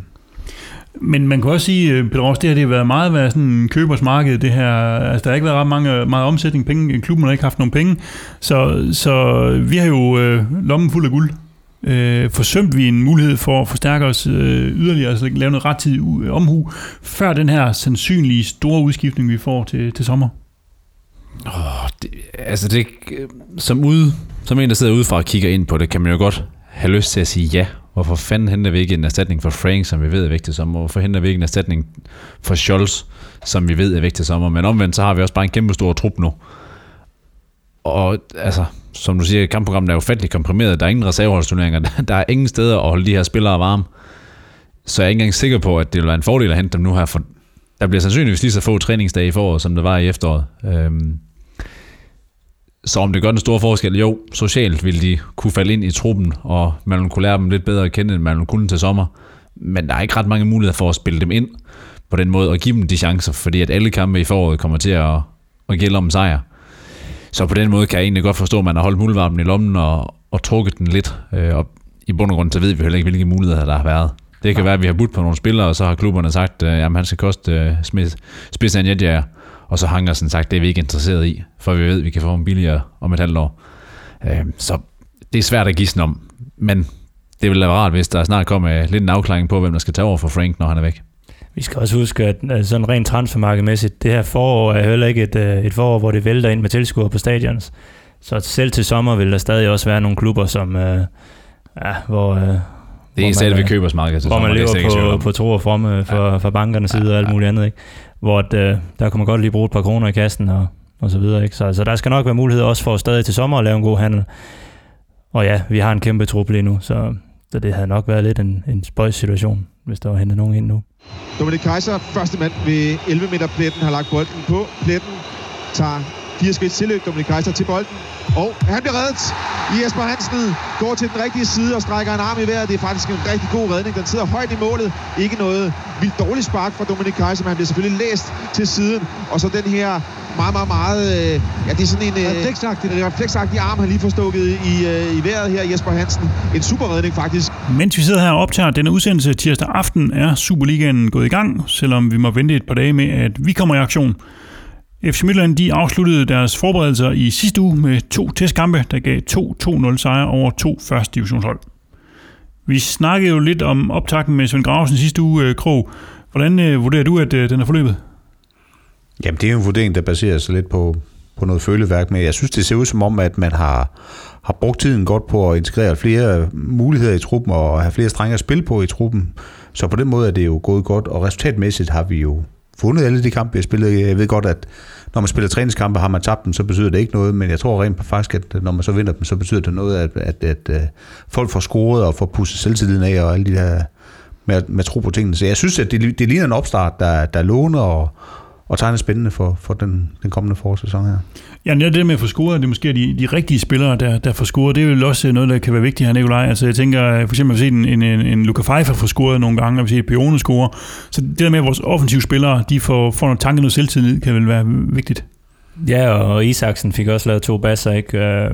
Men man kan også sige, øh, Peter Ross, det har det været meget været sådan købersmarked, det her. Altså, der har ikke været ret mange, meget omsætning. Penge. Klubben har ikke haft nogen penge. Så, så vi har jo øh, lommen fuld af guld øh, forsømte vi en mulighed for at forstærke os øh, yderligere, altså lave noget rettidig øh, omhu, før den her sandsynlige store udskiftning, vi får til, til sommer? Oh, det, altså det, øh, som, ude, som en, der sidder udefra og kigger ind på det, kan man jo godt have lyst til at sige ja. Hvorfor fanden henter vi ikke en erstatning for Frank, som vi ved er vigtig sommer? Hvorfor henter vi ikke en erstatning for Scholz, som vi ved er vigtig sommer? Men omvendt, så har vi også bare en kæmpe stor trup nu. Og altså, som du siger, kampprogrammet er jo fattigt komprimeret. Der er ingen reserveholdsturneringer. Der er ingen steder at holde de her spillere varme. Så jeg er ikke engang sikker på, at det vil være en fordel at hente dem nu her. For der bliver sandsynligvis lige så få træningsdage i foråret, som der var i efteråret. Øhm, så om det gør den store forskel, jo, socialt vil de kunne falde ind i truppen, og man kunne lære dem lidt bedre at kende, end man kunne til sommer. Men der er ikke ret mange muligheder for at spille dem ind på den måde, og give dem de chancer, fordi at alle kampe i foråret kommer til at, at gælde om sejr. Så på den måde kan jeg egentlig godt forstå, at man har holdt muldvarpen i lommen og, og trukket den lidt. Øh, og i bund og grund, så ved vi heller ikke, hvilke muligheder der har været. Det kan ja. være, at vi har budt på nogle spillere, og så har klubberne sagt, at øh, han skal koste øh, spids af en og så har sådan sagt, det er vi ikke interesseret i, for vi ved, at vi kan få dem billigere om et halvt år. Øh, så det er svært at gisne om, men det vil være rart, hvis der snart kommer lidt en afklaring på, hvem der skal tage over for Frank, når han er væk. Vi skal også huske, at sådan rent transfermarkedmæssigt, det her forår er heller ikke et, øh, et forår, hvor det vælter ind med tilskuere på stadions. Så selv til sommer vil der stadig også være nogle klubber, som, øh, ja, hvor, øh, det er stadig ved købersmarkedet. Hvor man lever på, på tro og fromme for, ja. for bankernes side ja, og alt muligt andet. Ikke? Hvor at, øh, der kunne man godt lige bruge et par kroner i kassen og, og så videre. Ikke? Så, så der skal nok være mulighed også for stadig til sommer at lave en god handel. Og ja, vi har en kæmpe trup lige nu, så, så det havde nok været lidt en, en spøjs situation, hvis der var hentet nogen ind nu. Dominik Kaiser, første mand ved 11 meter pletten, har lagt bolden på. Pletten tager fire skridt tilløb. Dominik Kaiser til bolden. Og han bliver reddet. Jesper Hansen går til den rigtige side og strækker en arm i vejret. Det er faktisk en rigtig god redning. Den sidder højt i målet. Ikke noget vildt dårligt spark fra Dominik Kaiser, men han bliver selvfølgelig læst til siden. Og så den her meget, meget, meget... Øh, ja, det er sådan en... Øh, refleksagtig. En refleksagtig arm, han lige får stukket i, øh, i vejret her, Jesper Hansen. En super redning, faktisk. Mens vi sidder her og optager denne udsendelse tirsdag aften, er Superligaen gået i gang, selvom vi må vente et par dage med, at vi kommer i aktion. FC Midtland de afsluttede deres forberedelser i sidste uge med to testkampe, der gav to 2-0 sejre over to første divisionshold. Vi snakkede jo lidt om optakten med Svend Gravesen sidste uge, øh, Krog. Hvordan øh, vurderer du, at øh, den er forløbet? Jamen, det er en vurdering, der baserer sig lidt på, på noget føleværk, men jeg synes, det ser ud som om, at man har, har brugt tiden godt på at integrere flere muligheder i truppen og have flere strenge at spille på i truppen. Så på den måde er det jo gået godt, og resultatmæssigt har vi jo fundet alle de kampe, jeg spillede. Jeg ved godt, at når man spiller træningskampe, har man tabt dem, så betyder det ikke noget, men jeg tror rent faktisk, at når man så vinder dem, så betyder det noget, at, at, at, at folk får scoret og får pusset selvtilliden af og alle de der med, med tro på tingene. Så jeg synes, at det, det ligner en opstart, der, der låner og, og tegner spændende for, for den, den kommende forårssæson her. Ja, det med at få scoret, det er måske de, de rigtige spillere, der, der får scoret. Det er jo også noget, der kan være vigtigt her, Nikolaj. Altså, jeg tænker, for eksempel, at vi set en, en, en Luka Pfeiffer få scoret nogle gange, og vi ser Pione score. Så det der med, at vores offensive spillere, de får, får noget tanke, noget selvtillid, kan vel være vigtigt. Ja, og Isaksen fik også lavet to basser, ikke?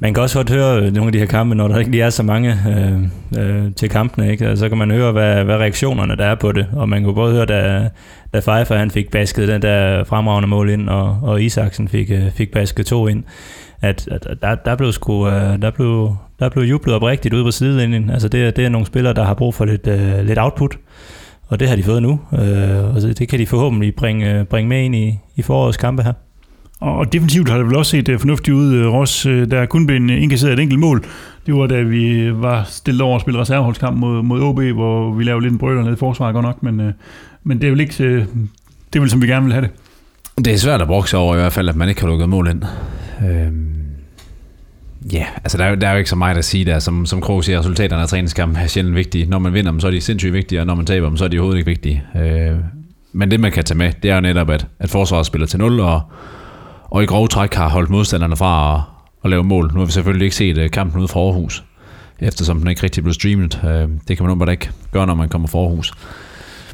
Man kan også godt høre øh, nogle af de her kampe, når der ikke lige er så mange øh, øh, til kampene, ikke? Altså, så kan man høre, hvad, hvad reaktionerne der er på det. Og man kunne både høre, da, da Pfeiffer han fik basket den der fremragende mål ind, og, og Isaksen fik, øh, fik basket to ind, at, at der, der, blev sgu, øh, der, blev, der blev jublet oprigtigt ude på sidelinjen. Altså det, det er nogle spillere, der har brug for lidt, øh, lidt output, og det har de fået nu. Øh, og det kan de forhåbentlig bringe, øh, bringe med ind i, i forårets kampe her. Og definitivt har det vel også set øh, fornuftigt ud, øh, Ross. Øh, der der kun blevet indkasseret et enkelt mål. Det var da vi var stillet over at spille reserveholdskamp mod, mod OB, hvor vi lavede lidt en brøler ned i forsvaret godt nok, men, men det er vel ikke det er vel, som vi gerne vil have det. Det er svært at brokse over i hvert fald, at man ikke har lukket mål ind. Øhm, ja, altså der er, der er jo ikke så meget at sige der. Som, som Krog siger, resultaterne af træningskampen er sjældent vigtige. Når man vinder dem, så er de sindssygt vigtige, og når man taber dem, så er de overhovedet ikke vigtige. Øh, men det man kan tage med, det er jo netop, at, at forsvaret spiller til 0, og og i grove træk har holdt modstanderne fra at, at lave mål. Nu har vi selvfølgelig ikke set øh, kampen ude fra Aarhus, eftersom den ikke rigtig blev streamet. Øh, det kan man åbenbart ikke gøre, når man kommer fra Aarhus.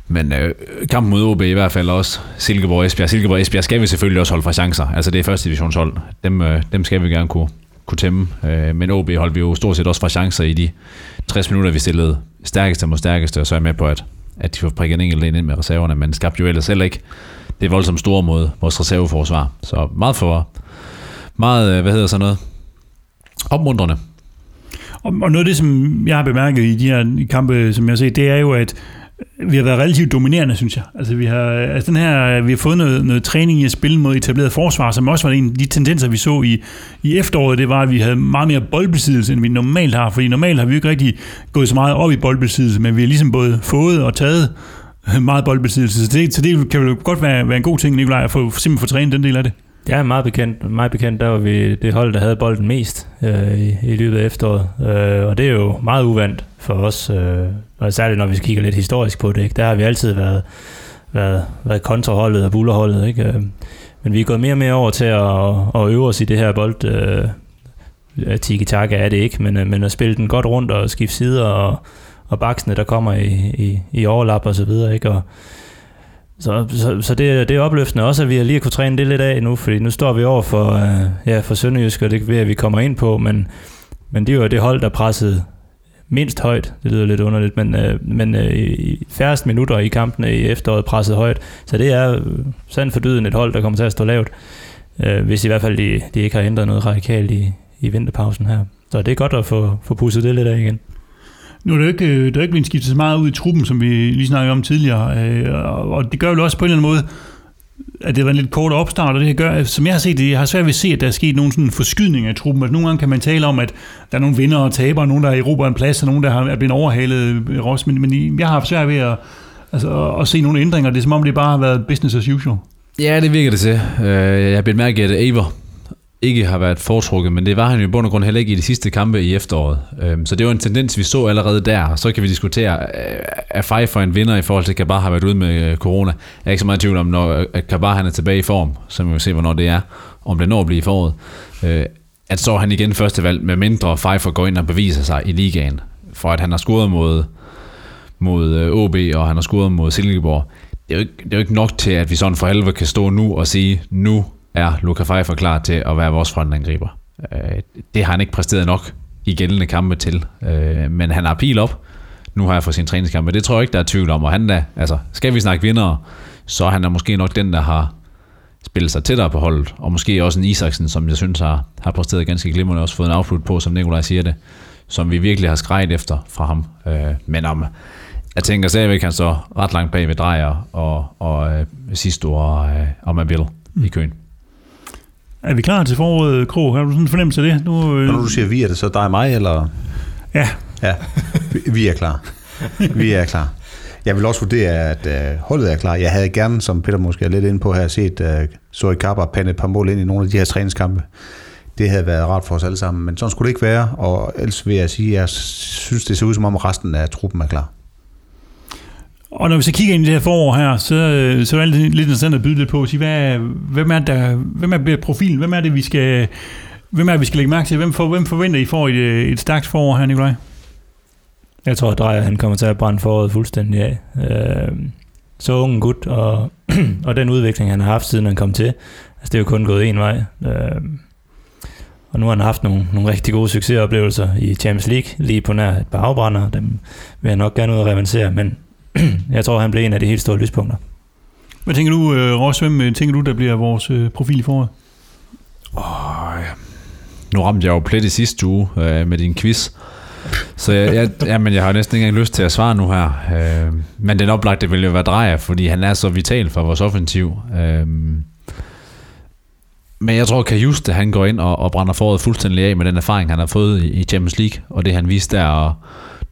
Men øh, kampen mod OB i hvert fald også Silkeborg Esbjerg. Silkeborg Esbjerg skal vi selvfølgelig også holde fra chancer. Altså det er første divisionshold. Dem, øh, dem skal vi gerne kunne, kunne tæmme. Øh, men OB holdt vi jo stort set også fra chancer i de 60 minutter, vi stillede stærkeste mod stærkeste, og så er jeg med på, at, at de får prikket en enkelt ind med reserverne, men skabte jo ellers heller ikke det voldsomt store mod vores reserveforsvar. Så meget for, meget, øh, hvad hedder sådan noget, opmuntrende. Og, og noget af det, som jeg har bemærket i de her kampe, som jeg har set, det er jo, at vi har været relativt dominerende, synes jeg. Altså, vi har, altså den her, vi har fået noget, noget træning i at spille mod etableret forsvar, som også var en af de tendenser, vi så i, i efteråret. Det var, at vi havde meget mere boldbesiddelse, end vi normalt har. Fordi normalt har vi jo ikke rigtig gået så meget op i boldbesiddelse, men vi har ligesom både fået og taget meget boldbesiddelse. Så det, så det kan jo godt være, være en god ting, Nikolaj, at få, simpelthen få trænet den del af det. Ja, meget bekendt, meget bekendt, der var vi det hold, der havde bolden mest øh, i, i løbet af efteråret. Øh, og det er jo meget uvandt for os, øh, og særligt når vi kigger lidt historisk på det. Ikke? Der har vi altid været, været, været kontraholdet og bullerholdet. Ikke? Øh, men vi er gået mere og mere over til at, at øve os i det her bold. Øh, tiki-taka er det ikke, men, øh, men at spille den godt rundt og skifte sider og, og baksene, der kommer i, i, i overlap og så videre, ikke? Og, så, så, så det, det er opløftende også, at vi har lige kunne træne det lidt af nu, fordi nu står vi over for, øh, ja, for Sønderjysk, og det ved at vi kommer ind på, men, men det var det hold, der pressede mindst højt. Det lyder lidt underligt, men, øh, men øh, i færrest minutter i kampene i efteråret presset højt. Så det er øh, sandt for dyden et hold, der kommer til at stå lavt, øh, hvis i hvert fald de, de ikke har ændret noget radikalt i, i vinterpausen her. Så det er godt at få, få pusset det lidt af igen. Nu er det ikke, øh, der er ikke blevet skiftet så meget ud i truppen, som vi lige snakkede om tidligere, øh, og det gør jo også på en eller anden måde, at det var en lidt kort opstart, og det gør, som jeg har set det, jeg har svært ved at se, at der er sket nogen sådan forskydning af truppen. Altså, nogle gange kan man tale om, at der er nogle vinder og tabere, nogen der er i en plads, og nogen der har, er blevet overhalet øh, også, men, men jeg har haft svært ved at, altså, at se nogle ændringer. Det er som om, det bare har været business as usual. Ja, det virker det til. Øh, jeg har blevet mærke, at Aver ikke har været foretrukket, men det var han jo i bund og grund heller ikke i de sidste kampe i efteråret. Øhm, så det var en tendens, vi så allerede der. Så kan vi diskutere, øh, er Pfeiffer en vinder i forhold til, at Kabar har været ude med øh, corona. Jeg er ikke så meget i tvivl om, når øh, Kabar han er tilbage i form, så vi vil se, hvornår det er, om det når at blive i foråret. At så han igen første valg, med mindre Pfeiffer går ind og beviser sig i ligaen, for at han har scoret mod, mod OB, og han har scoret mod Silkeborg. Det er, jo ikke, det er jo ikke nok til, at vi sådan for alvor kan stå nu og sige, nu er Luka Pfeiffer klar til at være vores frontangriber. Øh, det har han ikke præsteret nok i gældende kampe til, øh, men han har pil op nu har jeg fået sin træningskampe. Det tror jeg ikke, der er tvivl om. Og han da, altså, skal vi snakke vindere, så er han da måske nok den, der har spillet sig tættere på holdet. Og måske også en Isaksen, som jeg synes har, har præsteret ganske glimrende, også fået en afslut på, som Nikolaj siger det, som vi virkelig har skrejet efter fra ham. Øh, men om, jeg tænker stadigvæk, han står ret langt bag ved Drejer og, og øh, sidste år, øh, om man vil, i køen. Er vi klar til foråret, Krog? Har du sådan en fornemmelse af det? Nu, øh... Når du siger vi, er det så dig og mig, eller? Ja. Ja, vi, vi er klar. Vi er klar. Jeg vil også vurdere, at uh, holdet er klar. Jeg havde gerne, som Peter måske er lidt inde på her, set uh, Zoe Kappa pande et par mål ind i nogle af de her træningskampe. Det havde været rart for os alle sammen, men sådan skulle det ikke være, og ellers vil jeg sige, at jeg synes, det ser ud som om resten af truppen er klar. Og når vi så kigger ind i det her forår her, så, øh, så er det lidt interessant at byde lidt på at sige, hvad, hvem, er der, hvem er profilen? Hvem er det, vi skal, hvem er det, vi skal lægge mærke til? Hvem, for, hvem forventer I får et, øh, et stærkt forår her, Nikolaj? Jeg tror, at Drejer han kommer til at brænde foråret fuldstændig af. Øh, så ung gut, og, og den udvikling, han har haft, siden han kom til, altså det er jo kun gået en vej. Øh, Og nu har han haft nogle, nogle rigtig gode succesoplevelser i Champions League, lige på nær et par afbrænder. Dem vil jeg nok gerne ud og revancere, men jeg tror, han bliver en af de helt store lyspunkter. Hvad tænker du, øh, Ross? Hvem øh, tænker du, der bliver vores øh, profil i foråret? Oh, ja. Nu ramte jeg jo plet i sidste uge øh, med din quiz. Så jeg, jeg, jamen, jeg har næsten ikke engang lyst til at svare nu her. Øh, men den oplagte vil jo være Drejer, fordi han er så vital for vores offensiv. Øh, men jeg tror, at Kajuste, han går ind og, og brænder foråret fuldstændig af med den erfaring, han har fået i, i Champions League, og det han viste der, og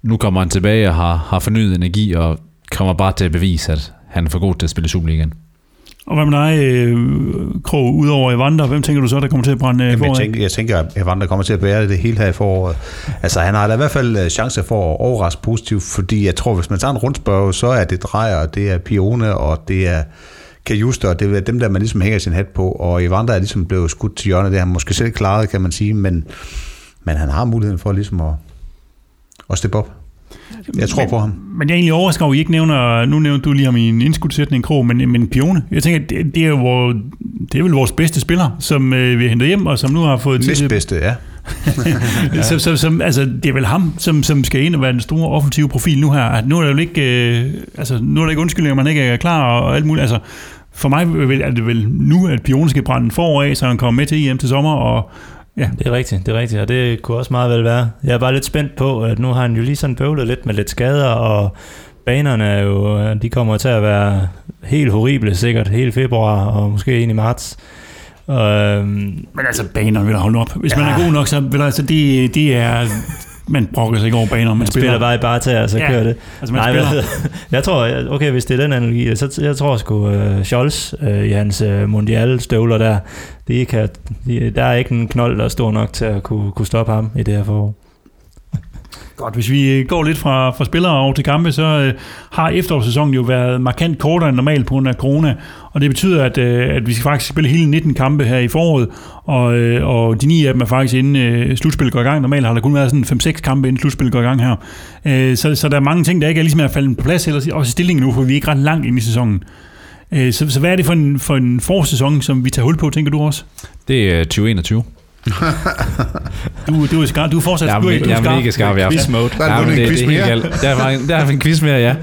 nu kommer han tilbage og har, har fornyet energi, og kommer bare til at bevise, at han er for god til at spille Superligaen. Og hvad med dig, øh, Krog, udover Evander, hvem tænker du så, der kommer til at brænde øh, Jamen, jeg, foråret? tænker, jeg tænker, at Evander kommer til at bære det hele her i foråret. Altså, han har da i hvert fald øh, chance for at overraske positivt, fordi jeg tror, hvis man tager en rundspørg, så er det Drejer, og det er Pione, og det er Kajuste, og det er dem der, man ligesom hænger sin hat på, og Evander er ligesom blevet skudt til hjørnet, det har han måske selv klaret, kan man sige, men, men han har muligheden for ligesom at, at steppe op. Jeg tror men, på ham. Men jeg er egentlig overrasket over, at I ikke nævner, nu nævnte du lige ham i en indskudsætning, Krog, men, men Pione. Jeg tænker, det, det, er jo det er vel vores bedste spiller, som øh, vi har hentet hjem, og som nu har fået til... bedste, ja. ja. som, som, som, altså, det er vel ham, som, som skal ind og være den store offensive profil nu her. Nu er der jo ikke, øh, altså, nu er der ikke undskyldning, at man ikke er klar og, og alt muligt. Altså, for mig er det vel nu, at Pione skal brænde forår af, så han kommer med til EM til sommer, og Ja. Det er rigtigt, det er rigtigt, og det kunne også meget vel være. Jeg er bare lidt spændt på, at nu har han jo lige sådan bøvlet lidt med lidt skader, og banerne er jo, de kommer til at være helt horrible sikkert, hele februar og måske ind i marts. Øhm, men altså, banerne vil holde op. Hvis ja. man er god nok, så vil altså, det, det er... Man brokker sig ikke over baner, man, man spiller, spiller bare i barter, så ja. kører det. Altså, man Nej, spiller. jeg tror, okay, hvis det er den analogi, så jeg tror sgu uh, Scholz uh, i hans uh, mondial støvler der, de kan, de, der er ikke en knold, der er stor nok til at kunne, kunne stoppe ham i det her forår. Godt, hvis vi går lidt fra, fra spillere over til kampe, så øh, har efterårssæsonen jo været markant kortere end normalt på grund af corona, og det betyder, at, øh, at vi skal faktisk spille hele 19 kampe her i foråret, og, øh, og de ni af dem er faktisk inden øh, slutspillet går i gang. Normalt har der kun været sådan 5-6 kampe inden slutspillet går i gang her. Øh, så, så der er mange ting, der ikke er ligesom er faldet på plads, eller også i stillingen nu, for vi er ikke ret langt ind i sæsonen. Øh, så, så hvad er det for en, for en forårssæson, som vi tager hul på, tænker du også? Det er 2021. du, du, er skarp. Du er fortsat jeg er, du er, du er jeg er mega skarp. Jeg quiz mode. Der er ja, det, en quiz det, mere. Er Der er, der er en quiz mere, ja.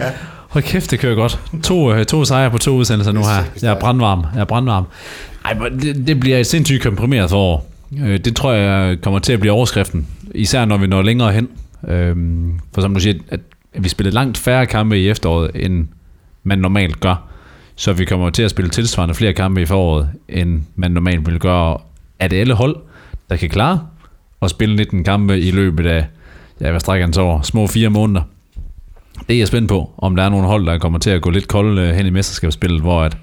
Hold kæft, det kører godt. To, øh, to sejre på to udsendelser nu her. Jeg er brandvarm. Jeg er brandvarm. Ej, det, det bliver et sindssygt komprimeret forår. Øh, det tror jeg kommer til at blive overskriften. Især når vi når længere hen. Øhm, for som du siger, at vi spiller langt færre kampe i efteråret, end man normalt gør. Så vi kommer til at spille tilsvarende flere kampe i foråret, end man normalt vil gøre. Er det alle hold, der kan klare at spille 19 kampe i løbet af, ja, hvad strækker han så over, små fire måneder. Det er jeg spændt på, om der er nogle hold, der kommer til at gå lidt kolde øh, hen i mesterskabsspillet, hvor at,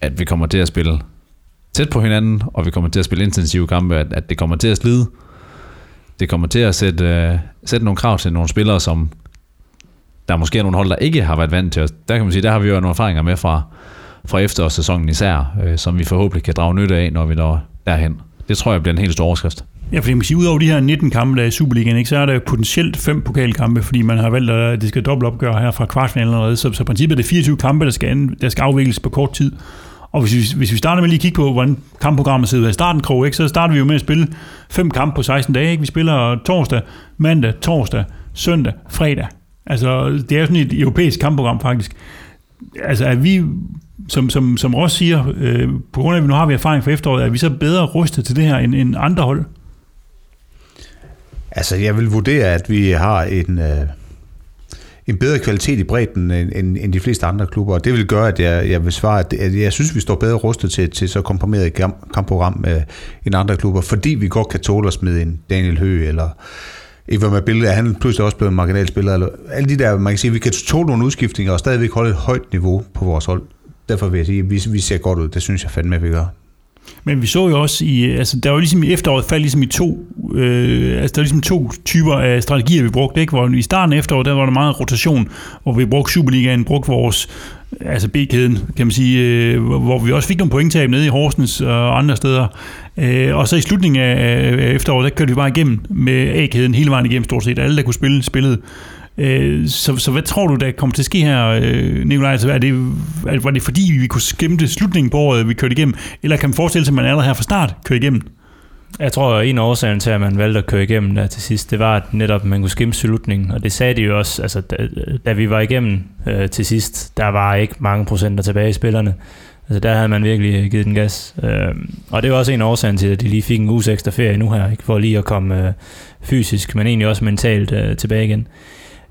at vi kommer til at spille tæt på hinanden, og vi kommer til at spille intensive kampe, at, at det kommer til at slide. Det kommer til at sætte, uh, sætte nogle krav til nogle spillere, som der måske er nogle hold, der ikke har været vant til os. Der kan man sige, der har vi jo nogle erfaringer med fra, fra efterårssæsonen især, øh, som vi forhåbentlig kan drage nytte af, når vi når derhen. Det tror jeg bliver en helt stor overskrift. Ja, fordi man kan sige, udover de her 19 kampe, der er i Superligaen, ikke, så er der potentielt fem pokalkampe, fordi man har valgt, at det skal dobbelt opgøre her fra kvartfinalen allerede. Så, så princippet er det 24 kampe, der skal, der skal afvikles på kort tid. Og hvis vi, hvis vi starter med lige at kigge på, hvordan kampprogrammet sidder i starten, Krog, ikke, så starter vi jo med at spille fem kampe på 16 dage. Ikke? Vi spiller torsdag, mandag, torsdag, søndag, fredag. Altså, det er jo sådan et europæisk kampprogram faktisk. Altså, er vi som, som, som Ross siger, øh, på grund af, at vi nu har vi erfaring fra efteråret, er vi så bedre rustet til det her end, end andre hold? Altså, jeg vil vurdere, at vi har en, øh, en bedre kvalitet i bredden end, end, end de fleste andre klubber, og det vil gøre, at jeg, jeg vil svare, at, at jeg synes, vi står bedre rustet til, til så komprimeret kampprogram øh, end andre klubber, fordi vi godt kan tåle os med en Daniel Høgh eller Eva Mabille, er han pludselig også blevet en marginalspiller. Eller, alle de der, man kan sige, vi kan tåle nogle udskiftninger og stadigvæk holde et højt niveau på vores hold derfor vil jeg sige, at vi, vi ser godt ud. Det synes jeg fandme, at vi gør. Men vi så jo også i, altså der var ligesom i efteråret faldt ligesom i to, øh, altså der var ligesom to typer af strategier, vi brugte, ikke? Hvor i starten af efteråret, der var der meget rotation, hvor vi brugte Superligaen, brugte vores, altså B-kæden, kan man sige, øh, hvor vi også fik nogle pointtab nede i Horsens og andre steder. Øh, og så i slutningen af, af efteråret, der kørte vi bare igennem med A-kæden hele vejen igennem stort set. Alle, der kunne spille, spillede. Øh, så, så hvad tror du, der kommer til at ske her, øh, Nikolaj? Altså, er det, var det fordi, vi kunne skimte slutningen på året, vi kørte igennem, eller kan man forestille sig, at man allerede her fra start kører igennem? Jeg tror, at en af årsagen til, at man valgte at køre igennem der til sidst, det var, at netop man kunne skimme slutningen. Og det sagde de jo også, altså, da, da vi var igennem øh, til sidst, der var ikke mange procenter tilbage i spillerne. Altså, der havde man virkelig øh, givet den gas. Øh, og det var også en årsag til, at de lige fik en uges ekstra ferie nu her, ikke? for lige at komme øh, fysisk, men egentlig også mentalt øh, tilbage igen.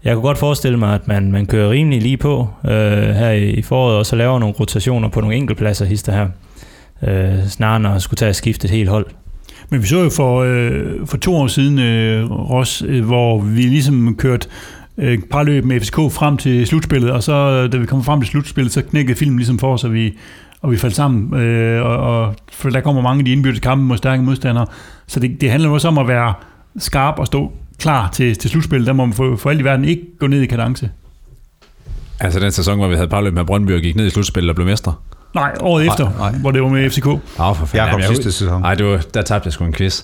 Jeg kunne godt forestille mig, at man, man kører rimelig lige på øh, her i, i foråret, og så laver nogle rotationer på nogle enkeltpladser hister her, øh, snarere end at skulle tage at skifte et helt hold. Men vi så jo for, øh, for to år siden, øh, Ross, øh, hvor vi ligesom kørte øh, et par løb med FCK frem til slutspillet, og så øh, da vi kom frem til slutspillet, så knækkede filmen ligesom for os, og vi, og vi faldt sammen. Øh, og, og, for der kommer mange af de indbyrdes kampe mod stærke modstandere. Så det, det handler også om at være skarp og stå klar til, til slutspillet. Der må man for, for alt i verden ikke gå ned i kadence. Altså den sæson, hvor vi havde parløb med Brøndby og gik ned i slutspillet og blev mester. Nej, året efter, nej. hvor det var med FCK. Oh, for fanden. Jeg kom Jamen, sidste sæson. Nej, det var, der tabte jeg sgu en quiz.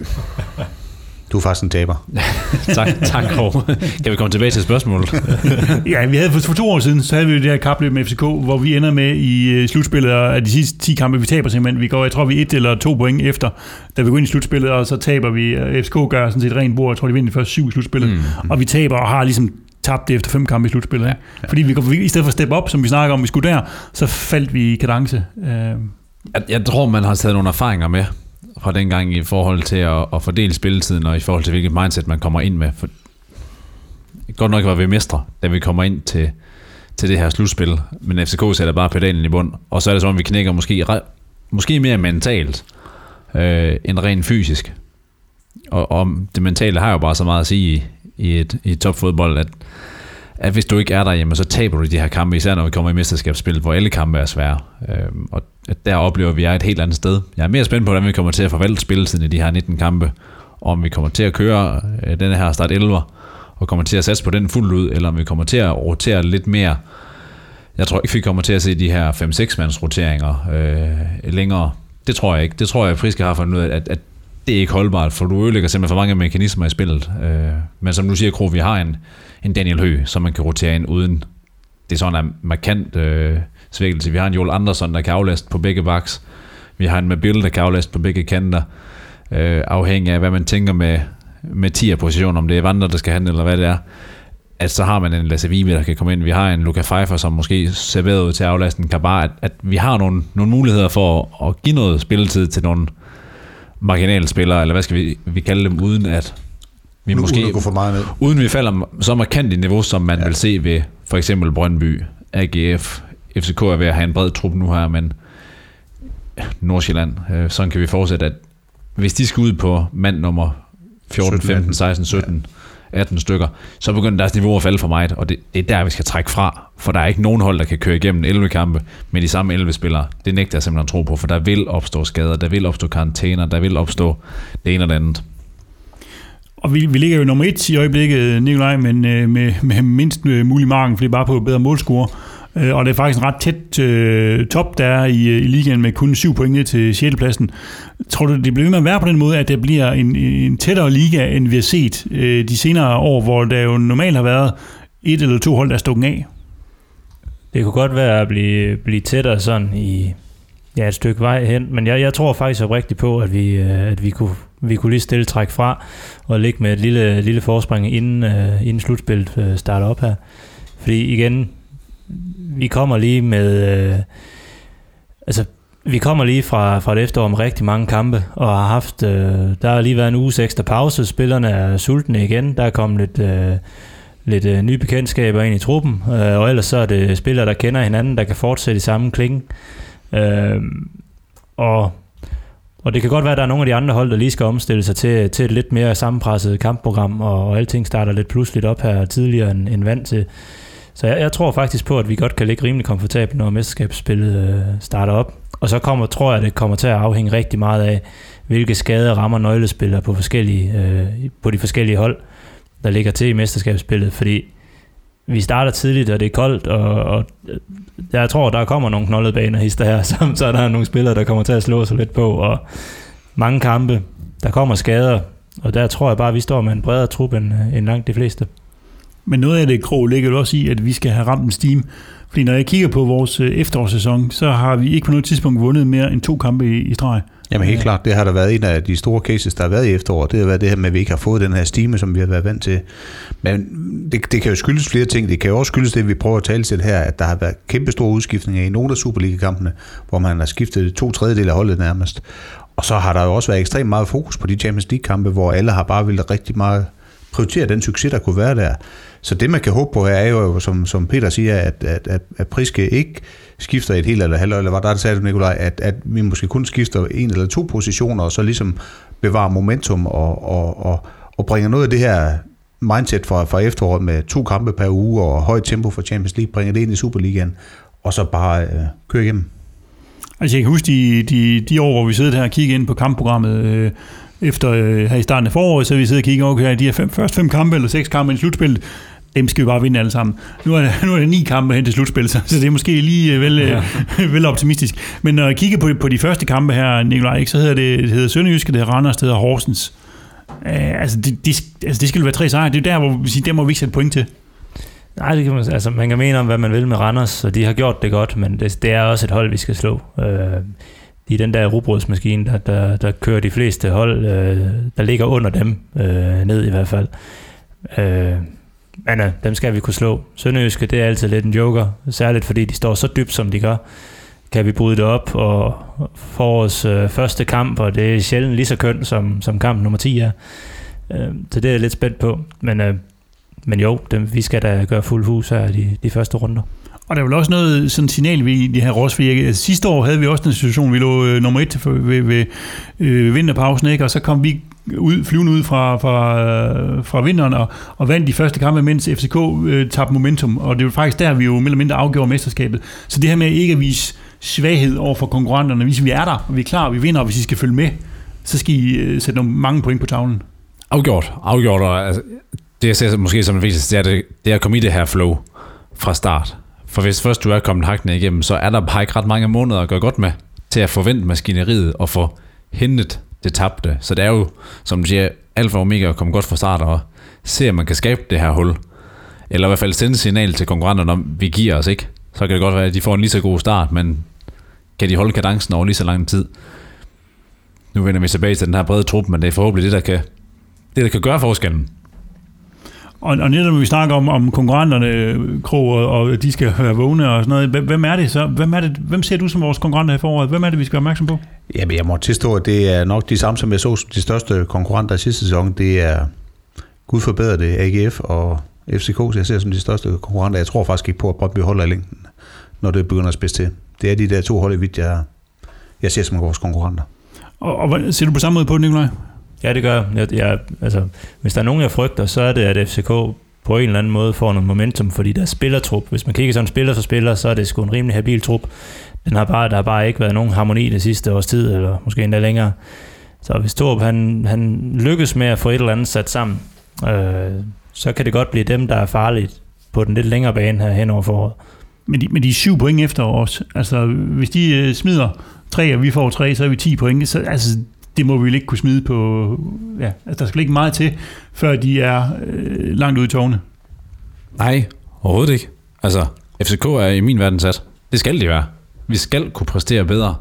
Du er faktisk en taber. tak, tak, Kåre. Kan vi komme tilbage til spørgsmålet? Ja, vi havde for, for to år siden, så havde vi jo det her kapløb med FCK, hvor vi ender med i øh, slutspillet af de sidste 10 kampe, vi taber simpelthen. Vi går, jeg tror, vi er et eller to point efter, da vi går ind i slutspillet, og så taber vi. FCK gør sådan set rent bord, jeg tror, de vinder de første syv i slutspillet. Mm. Og vi taber og har ligesom tabt det efter fem kampe i slutspillet. Ja. Fordi vi, vi, i stedet for at steppe op, som vi snakker om, vi skulle der, så faldt vi i kadence. Øh, Jeg, jeg tror, man har taget nogle erfaringer med fra dengang i forhold til at, at fordele spilletiden, og i forhold til hvilket mindset man kommer ind med. For, godt nok var vi mestre, da vi kommer ind til, til det her slutspil, men FCK sætter bare pedalen i bund, og så er det som om, vi knækker måske, måske mere mentalt øh, end rent fysisk. Og, og det mentale har jo bare så meget at sige i, i, et, i topfodbold, at, at hvis du ikke er der, jamen, så taber du de her kampe, især når vi kommer i mesterskabsspillet, hvor alle kampe er svære. Øhm, og at der oplever vi, at jeg er et helt andet sted. Jeg er mere spændt på, hvordan vi kommer til at forvalte spilletiden i de her 19 kampe, og om vi kommer til at køre øh, den her start 11 og kommer til at satse på den fuldt ud, eller om vi kommer til at rotere lidt mere. Jeg tror ikke, vi kommer til at se de her 5-6 mands roteringer øh, længere. Det tror jeg ikke. Det tror jeg, at Friske har fundet ud af, at, at det er ikke holdbart, for du ødelægger simpelthen for mange mekanismer i spillet. Øh, men som du siger, Kro, vi har en, en Daniel Høgh, som man kan rotere ind uden det er sådan en markant øh, svækkelse. Vi har en Joel Andersson, der kan aflaste på begge baks. Vi har en Mabil, der kan aflaste på begge kanter. Øh, afhængig af, hvad man tænker med, med 10 position, om det er Vandre, der skal handle, eller hvad det er. At så har man en Lasse Vibe, der kan komme ind. Vi har en Luca Pfeiffer, som måske serveret ud til at aflaste en Kabar. At, at vi har nogle, nogle muligheder for at, at give noget spilletid til nogle øh, spillere, eller hvad skal vi, vi kalde dem, uden at vi Nu, måske uden for meget ned. uden vi falder så markant i niveau, som man ja. vil se ved for eksempel Brøndby, AGF, FCK er ved at have en bred trup nu her, men Nordsjælland, øh, sådan kan vi fortsætte, at hvis de skal ud på mand nummer 14, 17, 15, 16, 17, 18 stykker, så begynder deres niveau at falde for meget, og det, det er der, vi skal trække fra, for der er ikke nogen hold, der kan køre igennem 11 kampe med de samme 11 spillere. Det nægter jeg simpelthen tro på, for der vil opstå skader, der vil opstå karantæner, der vil opstå det ene og det andet. Og vi, vi ligger jo nummer et i øjeblikket, Nikolaj, men øh, med, med mindst øh, mulig marken, fordi bare på bedre målscore. Øh, og det er faktisk en ret tæt øh, top, der er i, øh, i ligaen med kun syv point ned til 6. pladsen. Tror du, det bliver ved med at være på den måde, at det bliver en, en tættere liga, end vi har set øh, de senere år, hvor der jo normalt har været et eller to hold, der er stukket af? Det kunne godt være at blive, blive tættere sådan i ja, et stykke vej hen, men jeg, jeg tror faktisk oprigtigt på, at vi, øh, at vi kunne, vi kunne lige stille træk fra og ligge med et lille, lille forspring, inden, uh, inden slutspillet uh, starter op her. Fordi igen, vi kommer lige med... Altså, vi kommer lige fra, fra et efterår med rigtig mange kampe, og har haft... Øh, der har lige været en uges ekstra pause, spillerne er sultne igen, der er kommet lidt... Øh, lidt øh, nye bekendtskaber ind i truppen, øh, og ellers så er det spillere, der kender hinanden, der kan fortsætte i samme klinge. Øh, og, og det kan godt være, at der er nogle af de andre hold, der lige skal omstille sig til, til et lidt mere sammenpresset kampprogram, og, og alting starter lidt pludseligt op her tidligere end, end vant til. Så jeg, jeg tror faktisk på, at vi godt kan ligge rimelig komfortabelt, når mesterskabsspillet øh, starter op. Og så kommer, tror jeg, at det kommer til at afhænge rigtig meget af, hvilke skader rammer nøglespillere på, forskellige, øh, på de forskellige hold, der ligger til i mesterskabsspillet. Fordi vi starter tidligt, og det er koldt, og, og jeg tror, der kommer nogle knoldede baner hister her, så, så er nogle spillere, der kommer til at slå sig lidt på, og mange kampe, der kommer skader, og der tror jeg bare, at vi står med en bredere trup end, end langt de fleste. Men noget af det krog ligger jo også i, at vi skal have ramt en steam. Fordi når jeg kigger på vores øh, efterårssæson, så har vi ikke på noget tidspunkt vundet mere end to kampe i, i streg. Jamen helt klart, det har der været en af de store cases, der har været i efteråret. Det har været det her med, at vi ikke har fået den her stime, som vi har været vant til. Men det, det kan jo skyldes flere ting. Det kan jo også skyldes det, vi prøver at tale til her, at der har været kæmpe store udskiftninger i nogle af Superliga-kampene, hvor man har skiftet to tredjedel af holdet nærmest. Og så har der jo også været ekstremt meget fokus på de Champions League-kampe, hvor alle har bare ville rigtig meget prioritere den succes, der kunne være der. Så det, man kan håbe på her, er jo, som, som Peter siger, at, at, at, at Priske ikke skifter et helt eller halvt, eller hvad der sagde du, Nikolaj, at, at vi måske kun skifter en eller to positioner, og så ligesom bevarer momentum og, og, og, og bringer noget af det her mindset fra, fra efteråret med to kampe per uge og højt tempo for Champions League, bringer det ind i Superligaen, og så bare øh, køre igennem. Altså jeg kan huske de, de, de år, hvor vi sidder her og kigger ind på kampprogrammet, øh, efter øh, her i starten af foråret, så vi sidder og kigger, okay, de her fem, første fem kampe eller seks kampe i slutspillet, dem skal vi bare vinde alle sammen. Nu er, nu er det ni kampe hen til slutspil, så, så det er måske lige øh, vel, ja. vel optimistisk. Men når jeg kigger på, på de første kampe her, Nikolaj, ikke, så hedder det, det hedder Sønderjyske, det hedder Randers, det hedder Horsens. Uh, altså, det, det, altså, det skal være tre sejre. Det er der, hvor vi siger, der må vi ikke sætte point til. Nej, det kan man, altså, man kan mene om, hvad man vil med Randers, og de har gjort det godt, men det, det er også et hold, vi skal slå. Uh, de er den der rugbrødsmaskine, der, der, der kører de fleste hold, øh, der ligger under dem, øh, ned i hvert fald. Øh, men øh, dem skal vi kunne slå. Sønderjyske, det er altid lidt en joker, særligt fordi de står så dybt, som de gør. Kan vi bryde det op, og få vores øh, første kamp, og det er sjældent lige så kønt, som, som kamp nummer 10 er. Øh, så det er jeg lidt spændt på. Men, øh, men jo, dem, vi skal da gøre fuld hus her de, de første runder. Og der er vel også noget sådan signal ved de her Rosvirke. altså, sidste år havde vi også den situation, vi lå øh, nummer et ved, ved, øh, ved øh, vinterpausen, ikke? og så kom vi ud, flyvende ud fra, fra, fra vinteren og, og vandt de første kampe, mens FCK øh, tabte momentum, og det var faktisk der, vi jo mere eller mindre afgjorde mesterskabet. Så det her med ikke at vise svaghed over for konkurrenterne, hvis vi er der, og vi er klar, og vi vinder, og hvis I skal følge med, så skal I øh, sætte nogle mange point på tavlen. Afgjort, afgjort, og altså, det jeg ser måske som det vigtigste, det er, det, det er at komme i det her flow fra start. For hvis først du er kommet hakkende igennem, så er der bare ikke ret mange måneder at gøre godt med til at forvente maskineriet og få hentet det tabte. Så det er jo, som du siger, alfa og omega at komme godt fra start og se, om man kan skabe det her hul. Eller i hvert fald sende signal til konkurrenterne om, vi giver os ikke. Så kan det godt være, at de får en lige så god start, men kan de holde kadencen over lige så lang tid? Nu vender vi tilbage til den her brede trup, men det er forhåbentlig det, der kan, det, der kan gøre forskellen. Og, og netop når vi snakker om, om konkurrenterne, Krog, og, og de skal være vågne og sådan noget, hvem er det så? Hvem, er det, hvem ser du som vores konkurrenter her foråret? Hvem er det, vi skal være opmærksom på? Jamen, jeg må tilstå, at det er nok de samme, som jeg så de største konkurrenter i sidste sæson. Det er, Gud forbedre det, AGF og FCK, så jeg ser som de største konkurrenter. Jeg tror faktisk ikke på, at Brøndby holder i længden, når det begynder at spidse til. Det er de der to hold i vidt, jeg, jeg ser som vores konkurrenter. Og, og ser du på samme måde på det, Nikolaj? Ja, det gør jeg. jeg. Altså, hvis der er nogen, jeg frygter, så er det, at FCK på en eller anden måde får noget momentum, fordi der er spillertrup. Hvis man kigger sådan spiller for spiller, så er det sgu en rimelig habil trup. Den har bare, der har bare ikke været nogen harmoni det sidste års tid, eller måske endda længere. Så hvis Torp han, han lykkes med at få et eller andet sat sammen, øh, så kan det godt blive dem, der er farligt på den lidt længere bane her hen over foråret. Men de, men de er syv point efter os. Altså, hvis de øh, smider tre, og vi får tre, så er vi 10 point. Så, altså, det må vi vel ikke kunne smide på... Ja, altså, der skal ikke meget til, før de er øh, langt ude i tårne. Nej, overhovedet ikke. Altså, FCK er i min verden sat. Det skal de være. Vi skal kunne præstere bedre,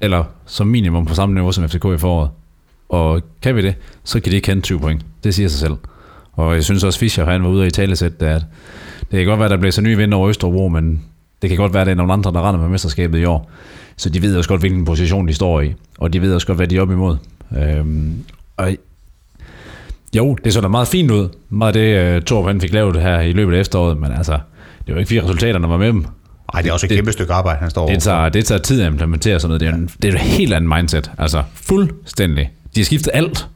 eller som minimum på samme niveau som FCK i foråret. Og kan vi det, så kan de ikke hente 20 point. Det siger sig selv. Og jeg synes også, Fischer han var ude i talesæt, at det kan godt være, at der bliver så ny vind over Østerbro, men det kan godt være, at det er nogle andre, der render med mesterskabet i år. Så de ved også godt, hvilken position de står i, og de ved også godt, hvad de er op imod. Øhm, og jo, det så da meget fint ud. Meget af det, øh, uh, Torp han fik lavet her i løbet af efteråret, men altså, det var ikke fire resultater, der var med dem. Nej, det er også et det, kæmpe stykke arbejde, han står det tager, det tager tid at implementere sådan noget. Det er, en, det er et helt andet mindset. Altså, fuldstændig. De har skiftet alt.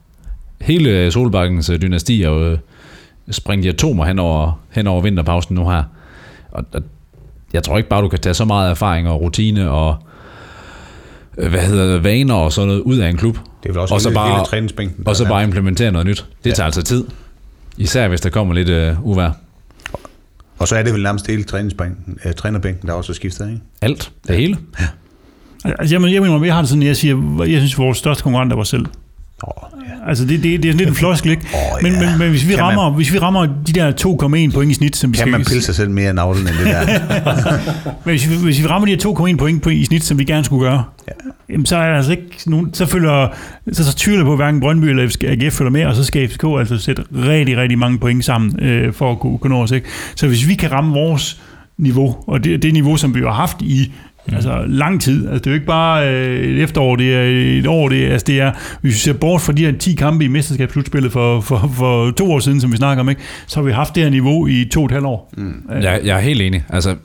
Hele Solbakkens øh, dynasti er jo øh, springet i atomer hen over, hen over vinterpausen nu her. Og, og jeg tror ikke bare, du kan tage så meget erfaring og rutine og øh, hvad hedder det, vaner og sådan noget ud af en klub. Det er vel også og så hele, bare, hele. Og så bare implementere noget nyt. Det ja. tager altså tid. Især hvis der kommer lidt uh, uvær. Og så er det vel nærmest hele træningsbænken, uh, trænerbænken, der også er skiftet, ikke? Alt. Det hele. Ja. Altså, jeg, jeg, mener, jeg har det sådan, jeg siger, jeg synes, vores største konkurrent er vores selv. Oh, ja. Altså, det, det, det er lidt en floskel, ikke? Åh, men, ja. men, men hvis, vi Kan rammer, hvis vi rammer de der 2,1 point i snit, som vi Kan skal... man pille sig selv mere i navlen end det der? Men hvis vi, hvis vi rammer de her 2,1 point på, i snit, som vi gerne skulle gøre, ja. jamen, så er der altså ikke nogen, så følger, så, så tvivler på, hverken Brøndby eller AGF følger med, og så skal FCK altså sætte rigtig, rigtig mange point sammen, øh, for at kunne, kunne nå os, ikke? Så hvis vi kan ramme vores niveau, og det, det niveau, som vi har haft i Mm. Altså lang tid. Altså, det er jo ikke bare øh, et efterår, det er et år. Det er, altså, det er, hvis vi ser bort fra de her 10 kampe i mesterskabsslutspillet for, for, for to år siden, som vi snakker om, ikke, så har vi haft det her niveau i to og et halvt år. Mm. Jeg, jeg er helt enig. Altså,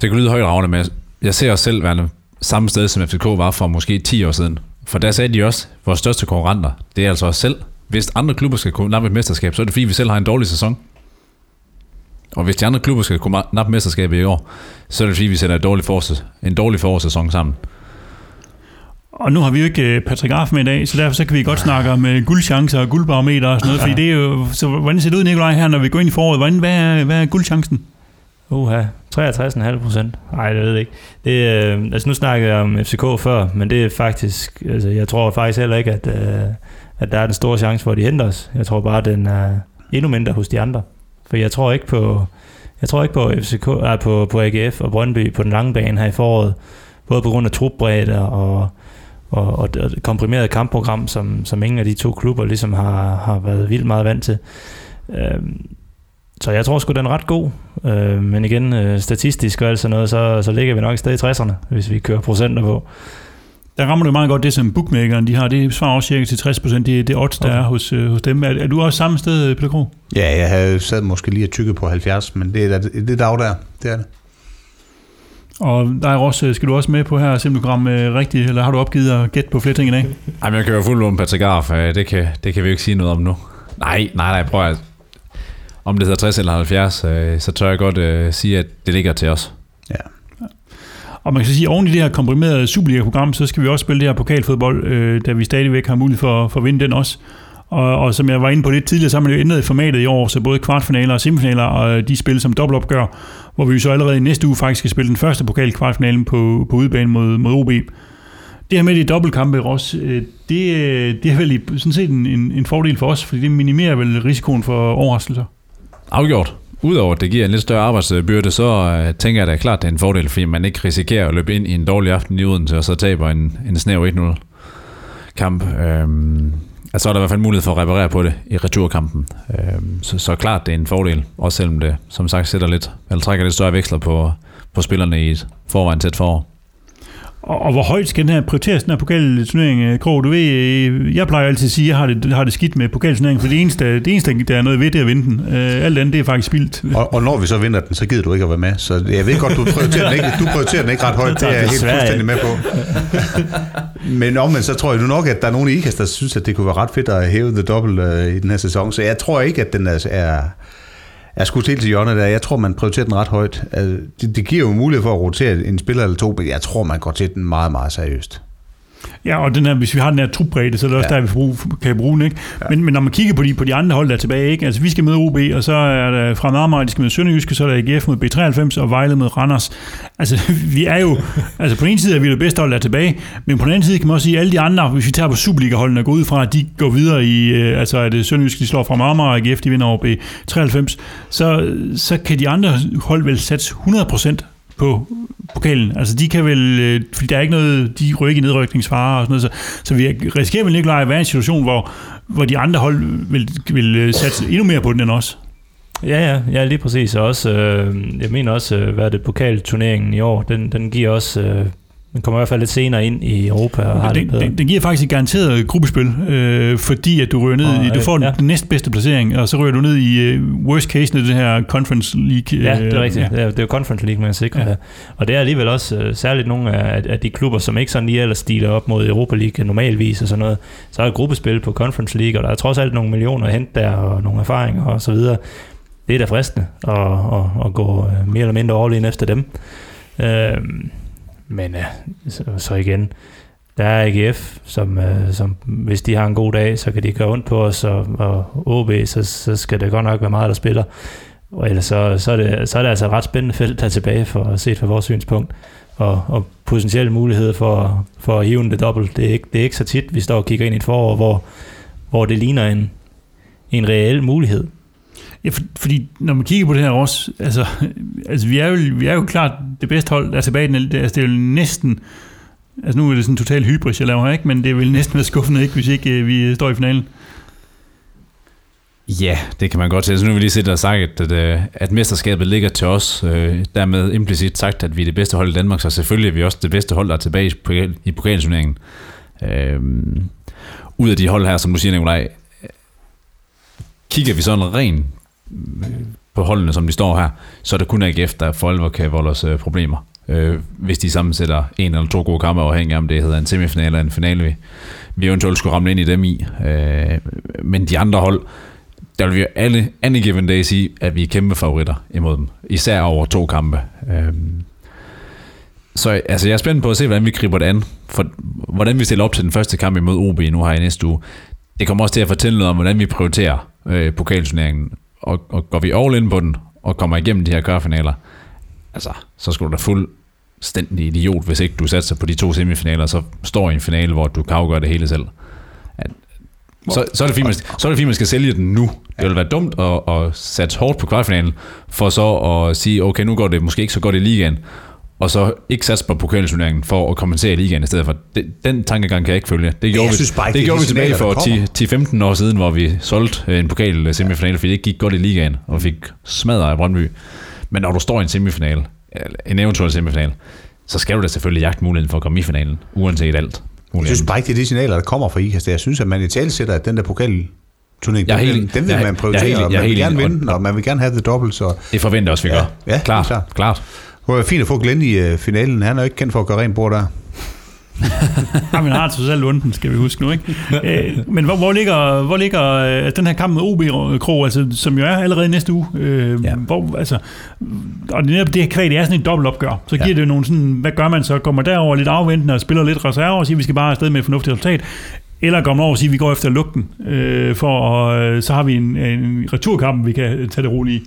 det kan lyde højt ravne, men jeg ser os selv være samme sted, som FCK var for måske 10 år siden. For der sagde de også, vores største konkurrenter, det er altså os selv. Hvis andre klubber skal kunne nappe et mesterskab, så er det fordi, vi selv har en dårlig sæson. Og hvis de andre klubber skal kunne nappe mesterskabet i år, så er det fordi, vi sætter en dårlig, forårs, en dårlig forårssæson sammen. Og nu har vi jo ikke øh, Patrick Arf med i dag, så derfor så kan vi godt snakke om uh, guldchancer og guldbarometer og sådan noget, fordi det er jo, så hvordan ser det ud, Nikolaj, her, når vi går ind i foråret? Hvordan, hvad, er, hvad er guldchancen? Uha, 63,5 procent. Nej, det ved jeg ikke. Det, øh, altså nu snakkede jeg om FCK før, men det er faktisk, altså jeg tror faktisk heller ikke, at, øh, at der er den store chance for, at de henter os. Jeg tror bare, at den er endnu mindre hos de andre. For jeg tror ikke på, jeg tror ikke på, FCK, nej, på, på AGF og Brøndby på den lange bane her i foråret. Både på grund af trupbredde og, og, og det komprimeret kampprogram, som, som ingen af de to klubber ligesom har, har været vildt meget vant til. Øhm, så jeg tror sgu, den er ret god. Øh, men igen, øh, statistisk og alt sådan noget, så, så ligger vi nok stadig i 60'erne, hvis vi kører procenter på. Der rammer du meget godt det, som bookmakeren de har. Det svarer også cirka til 60 procent. Det er det odds, der okay. er hos, øh, hos dem. Er, er du også samme sted, Peter Krog? Ja, jeg havde sad måske lige at tykke på 70, men det er det, det dag der. Det er det. Og der er også, skal du også med på her, se om du kan ramme rigtigt, eller har du opgivet at gætte på flere ting i dag? Ej, men jeg kan jo fuldt om Patrick Arf. Det kan, det kan vi jo ikke sige noget om nu. Nej, nej, nej, prøv at... Om det hedder 60 eller 70, øh, så tør jeg godt øh, sige, at det ligger til os. Ja. Og man kan så sige, at oven i det her komprimerede Superliga-program, så skal vi også spille det her pokalfodbold, øh, da vi stadigvæk har mulighed for, for at vinde den også. Og, og som jeg var inde på lidt tidligere, så har man jo ændret formatet i år, så både kvartfinaler og semifinaler, og de spil som dobbeltopgør, hvor vi jo så allerede i næste uge faktisk skal spille den første pokal kvartfinalen på, på udebane mod, mod OB. Det her med de dobbeltkampe, Ross, øh, det, øh, det er vel sådan set en, en, en fordel for os, fordi det minimerer vel risikoen for overraskelser. Afgjort. Udover at det giver en lidt større arbejdsbyrde, så uh, tænker jeg da klart, at det er en fordel, fordi man ikke risikerer at løbe ind i en dårlig aften i Odense, og så taber en, en snæv 1-0 kamp. Øhm, altså, så er der i hvert fald mulighed for at reparere på det i returkampen. Øhm, så, så klart, det er en fordel, også selvom det som sagt sætter lidt, eller trækker lidt større veksler på, på spillerne i et forvejen tæt forår. Og, og hvor højt skal den her prioriteres, den her pokalturnering, Krog? Du ved, øh, jeg plejer altid at sige, at jeg har det, har det skidt med pokalturneringen, for det eneste, det eneste, der er noget ved, det er at vinde den. Uh, alt andet, det er faktisk spildt. Og, og, når vi så vinder den, så gider du ikke at være med. Så jeg ved godt, du prioriterer den ikke, du prioriterer den ikke ret højt. Det er jeg helt fuldstændig med på. Men omvendt, så tror jeg nu nok, at der er nogle i IKAS, der synes, at det kunne være ret fedt at hæve the double uh, i den her sæson. Så jeg tror ikke, at den er, er jeg skulle helt til hjørnet der. Jeg tror, man prioriterer den ret højt. Altså, det, det giver jo mulighed for at rotere en spiller eller to, men jeg tror, man går til den meget, meget seriøst. Ja, og den her, hvis vi har den her trupbredde, så er det også ja. der, vi bruge, kan bruge den. Ikke? Ja. Men, men når man kigger på de, på de andre hold, der er tilbage, ikke? altså vi skal møde OB, og så er der fra Marmar, de skal møde Sønderjyske, så er der AGF mod B93, og Vejle mod Randers. Altså, vi er jo, altså på en side er vi det bedste hold, der er tilbage, men på den anden side kan man også sige, at alle de andre, hvis vi tager på Superliga-holdene og går ud fra, at de går videre i, øh, altså at Sønderjyske, de slår fra Marmar, og AGF, de vinder over B93, så, så kan de andre hold vel satse 100% på pokalen. Altså de kan vel, øh, fordi der er ikke noget, de rykker i nedrykningsfare og sådan noget, så, så vi risikerer vel ikke at være i en situation, hvor, hvor de andre hold vil, vil øh, satse endnu mere på den end os. Ja, ja, ja, lige præcis. Og også, øh, jeg mener også, øh, hvad er det, pokalturneringen i år, den, den giver også øh, den kommer i hvert fald lidt senere ind i Europa og har den, det den, den giver faktisk et garanteret gruppespil, øh, fordi at du ryger ned og, i, du får ja. den næstbedste placering, og så ryger du ned i uh, worst case, det her Conference League. Ja, det er rigtigt. Ja. Det, er, det er jo Conference League, man sikrer ja. det. Og det er alligevel også uh, særligt nogle af, af de klubber, som ikke sådan lige ellers stiler op mod Europa League normalvis og sådan noget. Så er et gruppespil på Conference League, og der er trods alt nogle millioner at hente der, og nogle erfaringer og så videre. Det er da fristende at, at, at gå mere eller mindre all in efter dem. Uh, men øh, så, så igen, der er AGF, som, øh, som hvis de har en god dag, så kan de gøre ondt på os, og, og OB, så, så skal det godt nok være meget, der spiller. Og ellers så, så, er det, så er det altså et ret spændende felt der tilbage for at se fra vores synspunkt. Og, og potentielle muligheder for, for at hive en det dobbelt. Det er, ikke, det er ikke så tit, vi står og kigger ind i et forår, hvor, hvor det ligner en, en reel mulighed. Ja, for, fordi når man kigger på det her også, altså, altså vi, er jo, vi er jo klart det bedste hold, der er tilbage. i den- Altså, det er jo næsten, altså nu er det sådan total hybris, jeg laver her, ikke? men det vil næsten være skuffende, ikke, hvis ikke øh, vi står i finalen. Ja, det kan man godt sige. Så nu vil vi lige set og sagt, at, at, at mesterskabet ligger til os. Øh, dermed implicit sagt, at vi er det bedste hold i Danmark, så selvfølgelig er vi også det bedste hold, der er tilbage i i pokalturneringen. Øh, ud af de hold her, som du siger, Nikolaj, kigger vi sådan rent på holdene, som de står her, så er det kun AGF, der for alvor kan volde os øh, problemer. Øh, hvis de sammensætter en eller to gode kampe, afhængig af om det hedder en semifinal eller en finale, vi, vi eventuelt skulle ramle ind i dem i. Øh, men de andre hold, der vil vi jo alle, any given day sige, at vi er kæmpe favoritter imod dem. Især over to kampe. Øh, så altså, jeg er spændt på at se, hvordan vi griber det an. For hvordan vi stiller op til den første kamp imod OB nu her i næste uge. Det kommer også til at fortælle noget om, hvordan vi prioriterer øh, pokalturneringen. Og, og går vi all in på den, og kommer igennem de her kørfinaler, altså, så skulle du da fuldstændig idiot, hvis ikke du satser på de to semifinaler, så står i en finale, hvor du kan afgøre det hele selv. At, så, så, er det fint, man, så er det fint, man skal sælge den nu. Det vil være dumt at, at satse hårdt på kvartfinalen, for så at sige, okay, nu går det måske ikke så godt i ligaen, og så ikke satse på pokalturneringen for at kompensere i ligaen i stedet for. Det, den tankegang kan jeg ikke følge. Det gjorde, jeg vi, synes bare det det gjorde de vi tilbage signaler, for 10-15 år siden, hvor vi solgte en pokal semifinale, fordi det ikke gik godt i ligaen, og fik smadret af Brøndby. Men når du står i en semifinale, eller en eventuel semifinale, så skal du da selvfølgelig jagte muligheden for at komme i finalen, uanset alt. Jeg synes bare ikke, det er de signaler, der kommer fra IKAST. Jeg synes, at man i tale sætter, at den der pokal turnering, Jeg er den, helt- vil- den vil jeg man prioritere, jeg og jeg er man vil gerne vinde, den, og man vil gerne have det dobbelt, så Det forventer jeg også, vi Ja, gør. ja, klart, klart. klart. Det var fint at få Glenn i uh, finalen. Han er jo ikke kendt for at gøre rent bord der. Ja, men har trods alt ondt, skal vi huske nu, ikke? Øh, men hvor, hvor ligger, hvor ligger øh, den her kamp med OB Kro, altså, som jo er allerede næste uge? Øh, Ja. hvor, altså, og det netop det her kvæg, det er sådan et dobbeltopgør. Så giver Ja. det jo nogle sådan, hvad gør man så? Kommer derover lidt afventende og spiller lidt reserve og siger, vi skal bare afsted med et fornuftigt resultat? Eller går man over og siger, vi går efter lugten, øh, for øh, så har vi en, en returkamp, vi kan tage det roligt i.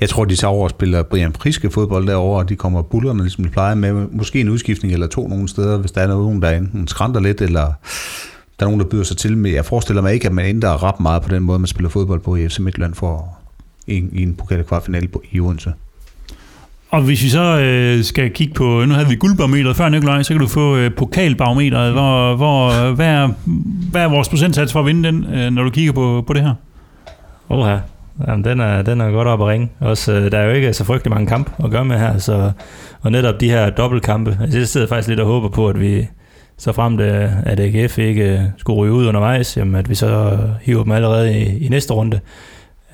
Jeg tror, de tager over og spiller Brian Priske fodbold derovre, og de kommer bullerne, ligesom de plejer med. Måske en udskiftning eller to nogle steder, hvis der er nogen, der enten skrænter lidt, eller der er nogen, der byder sig til. Men jeg forestiller mig ikke, at man ændrer ret meget på den måde, man spiller fodbold på i FC Midtland for en, i en pokal kvartfinale på- i Odense. Og hvis vi så øh, skal kigge på, nu havde vi guldbarometeret før, Nikolaj, så kan du få øh, pokalbarometeret. Hvor, hvor, hvad, er, hvad er vores procentsats for at vinde den, øh, når du kigger på, på det her? Oha. Jamen, den er, den er godt op at ringe. Også, øh, der er jo ikke så frygtelig mange kampe at gøre med her, så, og netop de her dobbeltkampe. Altså, jeg sidder faktisk lidt og håber på, at vi så frem til, at AGF ikke øh, skulle ryge ud undervejs, jamen, at vi så øh, hiver dem allerede i, i næste runde,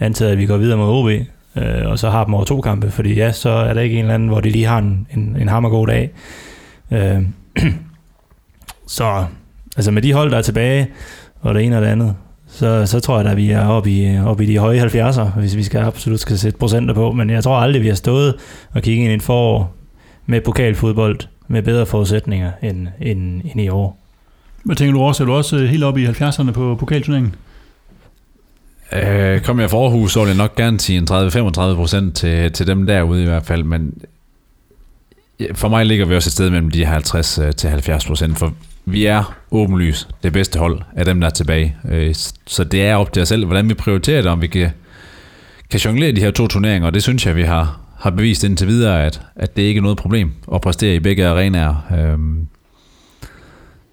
antaget at vi går videre mod OB, øh, og så har dem over to kampe, fordi ja, så er der ikke en eller anden, hvor de lige har en, en, en hammergod dag. Øh, så altså med de hold, der er tilbage, og det ene og det andet, så, så tror jeg, at vi er oppe i, oppe i de høje 70'er, hvis vi skal absolut skal sætte procenter på. Men jeg tror aldrig, vi har stået og kigget ind i et forår med pokalfodbold med bedre forudsætninger end, end, end i år. Hvad tænker du også? Er du også øh, helt oppe i 70'erne på pokalturneringen? Øh, kom jeg fra Aarhus, så ville jeg nok gerne sige en 30-35 procent til, til dem derude i hvert fald, men for mig ligger vi også et sted mellem de 50 øh, til 70 procent, for vi er åbenlys det bedste hold af dem, der er tilbage. Øh, så det er op til os selv, hvordan vi prioriterer det, om vi kan, kan jonglere de her to turneringer, og det synes jeg, vi har, har bevist indtil videre, at, at det ikke er noget problem at præstere i begge arenaer. Øhm,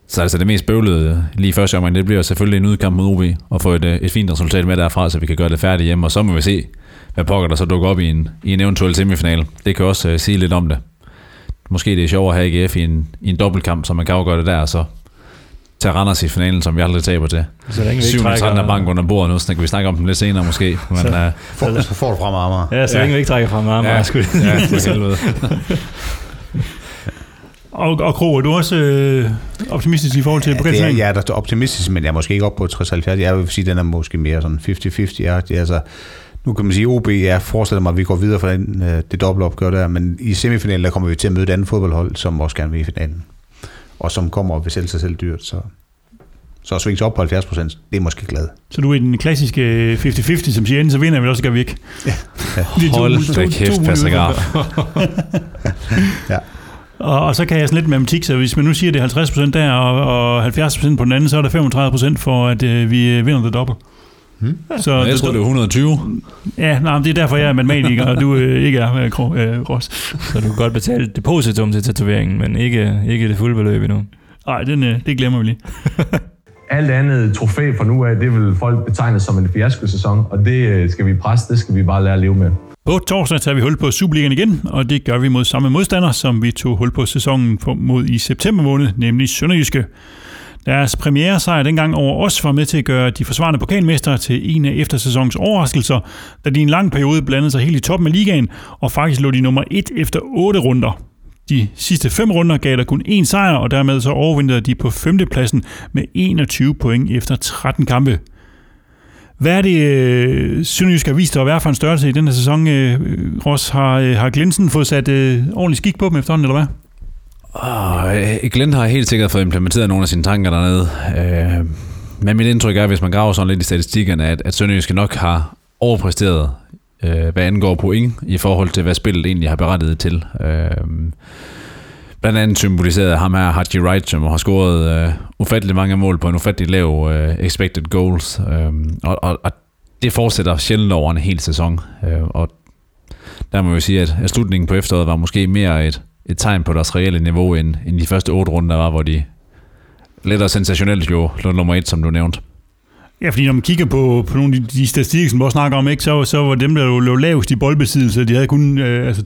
så altså det mest bøvlede lige i første omgang, det bliver selvfølgelig en udkamp mod OB, og få et, øh, et fint resultat med derfra, så vi kan gøre det færdigt hjemme, og så må vi se, hvad pokker der så dukker op i en, i en eventuel semifinal. Det kan også uh, sige lidt om det. Måske det er sjovere at have AGF i en, i en dobbeltkamp, så man kan afgøre det der, og så tage Randers i finalen, som vi aldrig taber til. Så længe vi ikke 7. trækker, 13. bank under bordet nu, så kan vi snakke om dem lidt senere måske. Men, Så- uh, For, så får du fra mig, Amager. ja, så længe vi ikke trækker fra meget, meget skud. ja, for helvede. Og, og Kro, er du også øh, optimistisk i forhold til Ja, det er, jeg er da optimistisk, men jeg er måske ikke op på 60-70. Jeg vil sige, at den er måske mere sådan 50-50. Ja, altså, nu kan man sige, at OB, jeg forestiller mig, at vi går videre fra den, øh, det dobbelt opgør der, men i semifinalen, der kommer vi til at møde et andet fodboldhold, som også gerne vil i finalen. Og som kommer og vil sælge sig selv dyrt, så, så at svinge sig op på 70 procent, det er måske glad. Så du er i den klassiske øh, 50-50, som siger, enten så vinder vi, eller så gør vi ikke. Ja. Det er to- Hold da kæft. Graf. Ja. Og, og så kan jeg sådan lidt matematik, så hvis man nu siger, at det er 50% der og, og 70% på den anden, så er der 35% for, at øh, vi øh, vinder det dobbelt. Hmm. Så Jeg tror, det er 120. Ja, nej, men det er derfor, jeg er matematiker, og du øh, ikke er, øh, Gro- øh, Ross. Så du kan godt betale depositum til tatoveringen, men ikke, ikke det fulde beløb endnu. Nej, den, øh, det glemmer vi lige. Alt andet trofæ fra nu af, det vil folk betegne som en fiaskosæson, og det øh, skal vi presse, det skal vi bare lære at leve med. På torsdag tager vi hul på Superligaen igen, og det gør vi mod samme modstander, som vi tog hul på sæsonen mod i september måned, nemlig Sønderjyske. Deres premiere sejr dengang over os var med til at gøre de forsvarende pokalmestre til en af eftersæsonens overraskelser, da de i en lang periode blandede sig helt i toppen af ligaen, og faktisk lå de nummer 1 efter 8 runder. De sidste fem runder gav der kun én sejr, og dermed så overvintrede de på femtepladsen med 21 point efter 13 kampe. Hvad er det, øh, Sønderjysk har vist at være for en størrelse i den her sæson? Øh, Ross, har, øh, har Glensen fået sat øh, ordentlig skik på dem efterhånden, eller hvad? Oh, øh, Glenn har helt sikkert fået implementeret nogle af sine tanker dernede. Øh, men mit indtryk er, hvis man graver sådan lidt i statistikkerne, at, at Sønderjyske nok har overpræsteret, øh, hvad angår point, i forhold til, hvad spillet egentlig har berettiget til. Øh, blandt andet symboliseret ham her, Haji Wright, som har scoret øh, ufattelig mange mål på en ufattelig lav øh, expected goals. Øh, og, og, og det fortsætter sjældent over en hel sæson. Øh, og der må jeg jo sige, at, at slutningen på efteråret var måske mere et, et tegn på deres reelle niveau, end, end de første otte runder var, hvor de lidt og sensationelt jo lå nummer et, som du nævnte. Ja, fordi når man kigger på, på nogle af de, de statistikker, som vi også snakker om, ikke, så, så var dem, der lå, lavest i boldbesiddelse, de havde kun øh, altså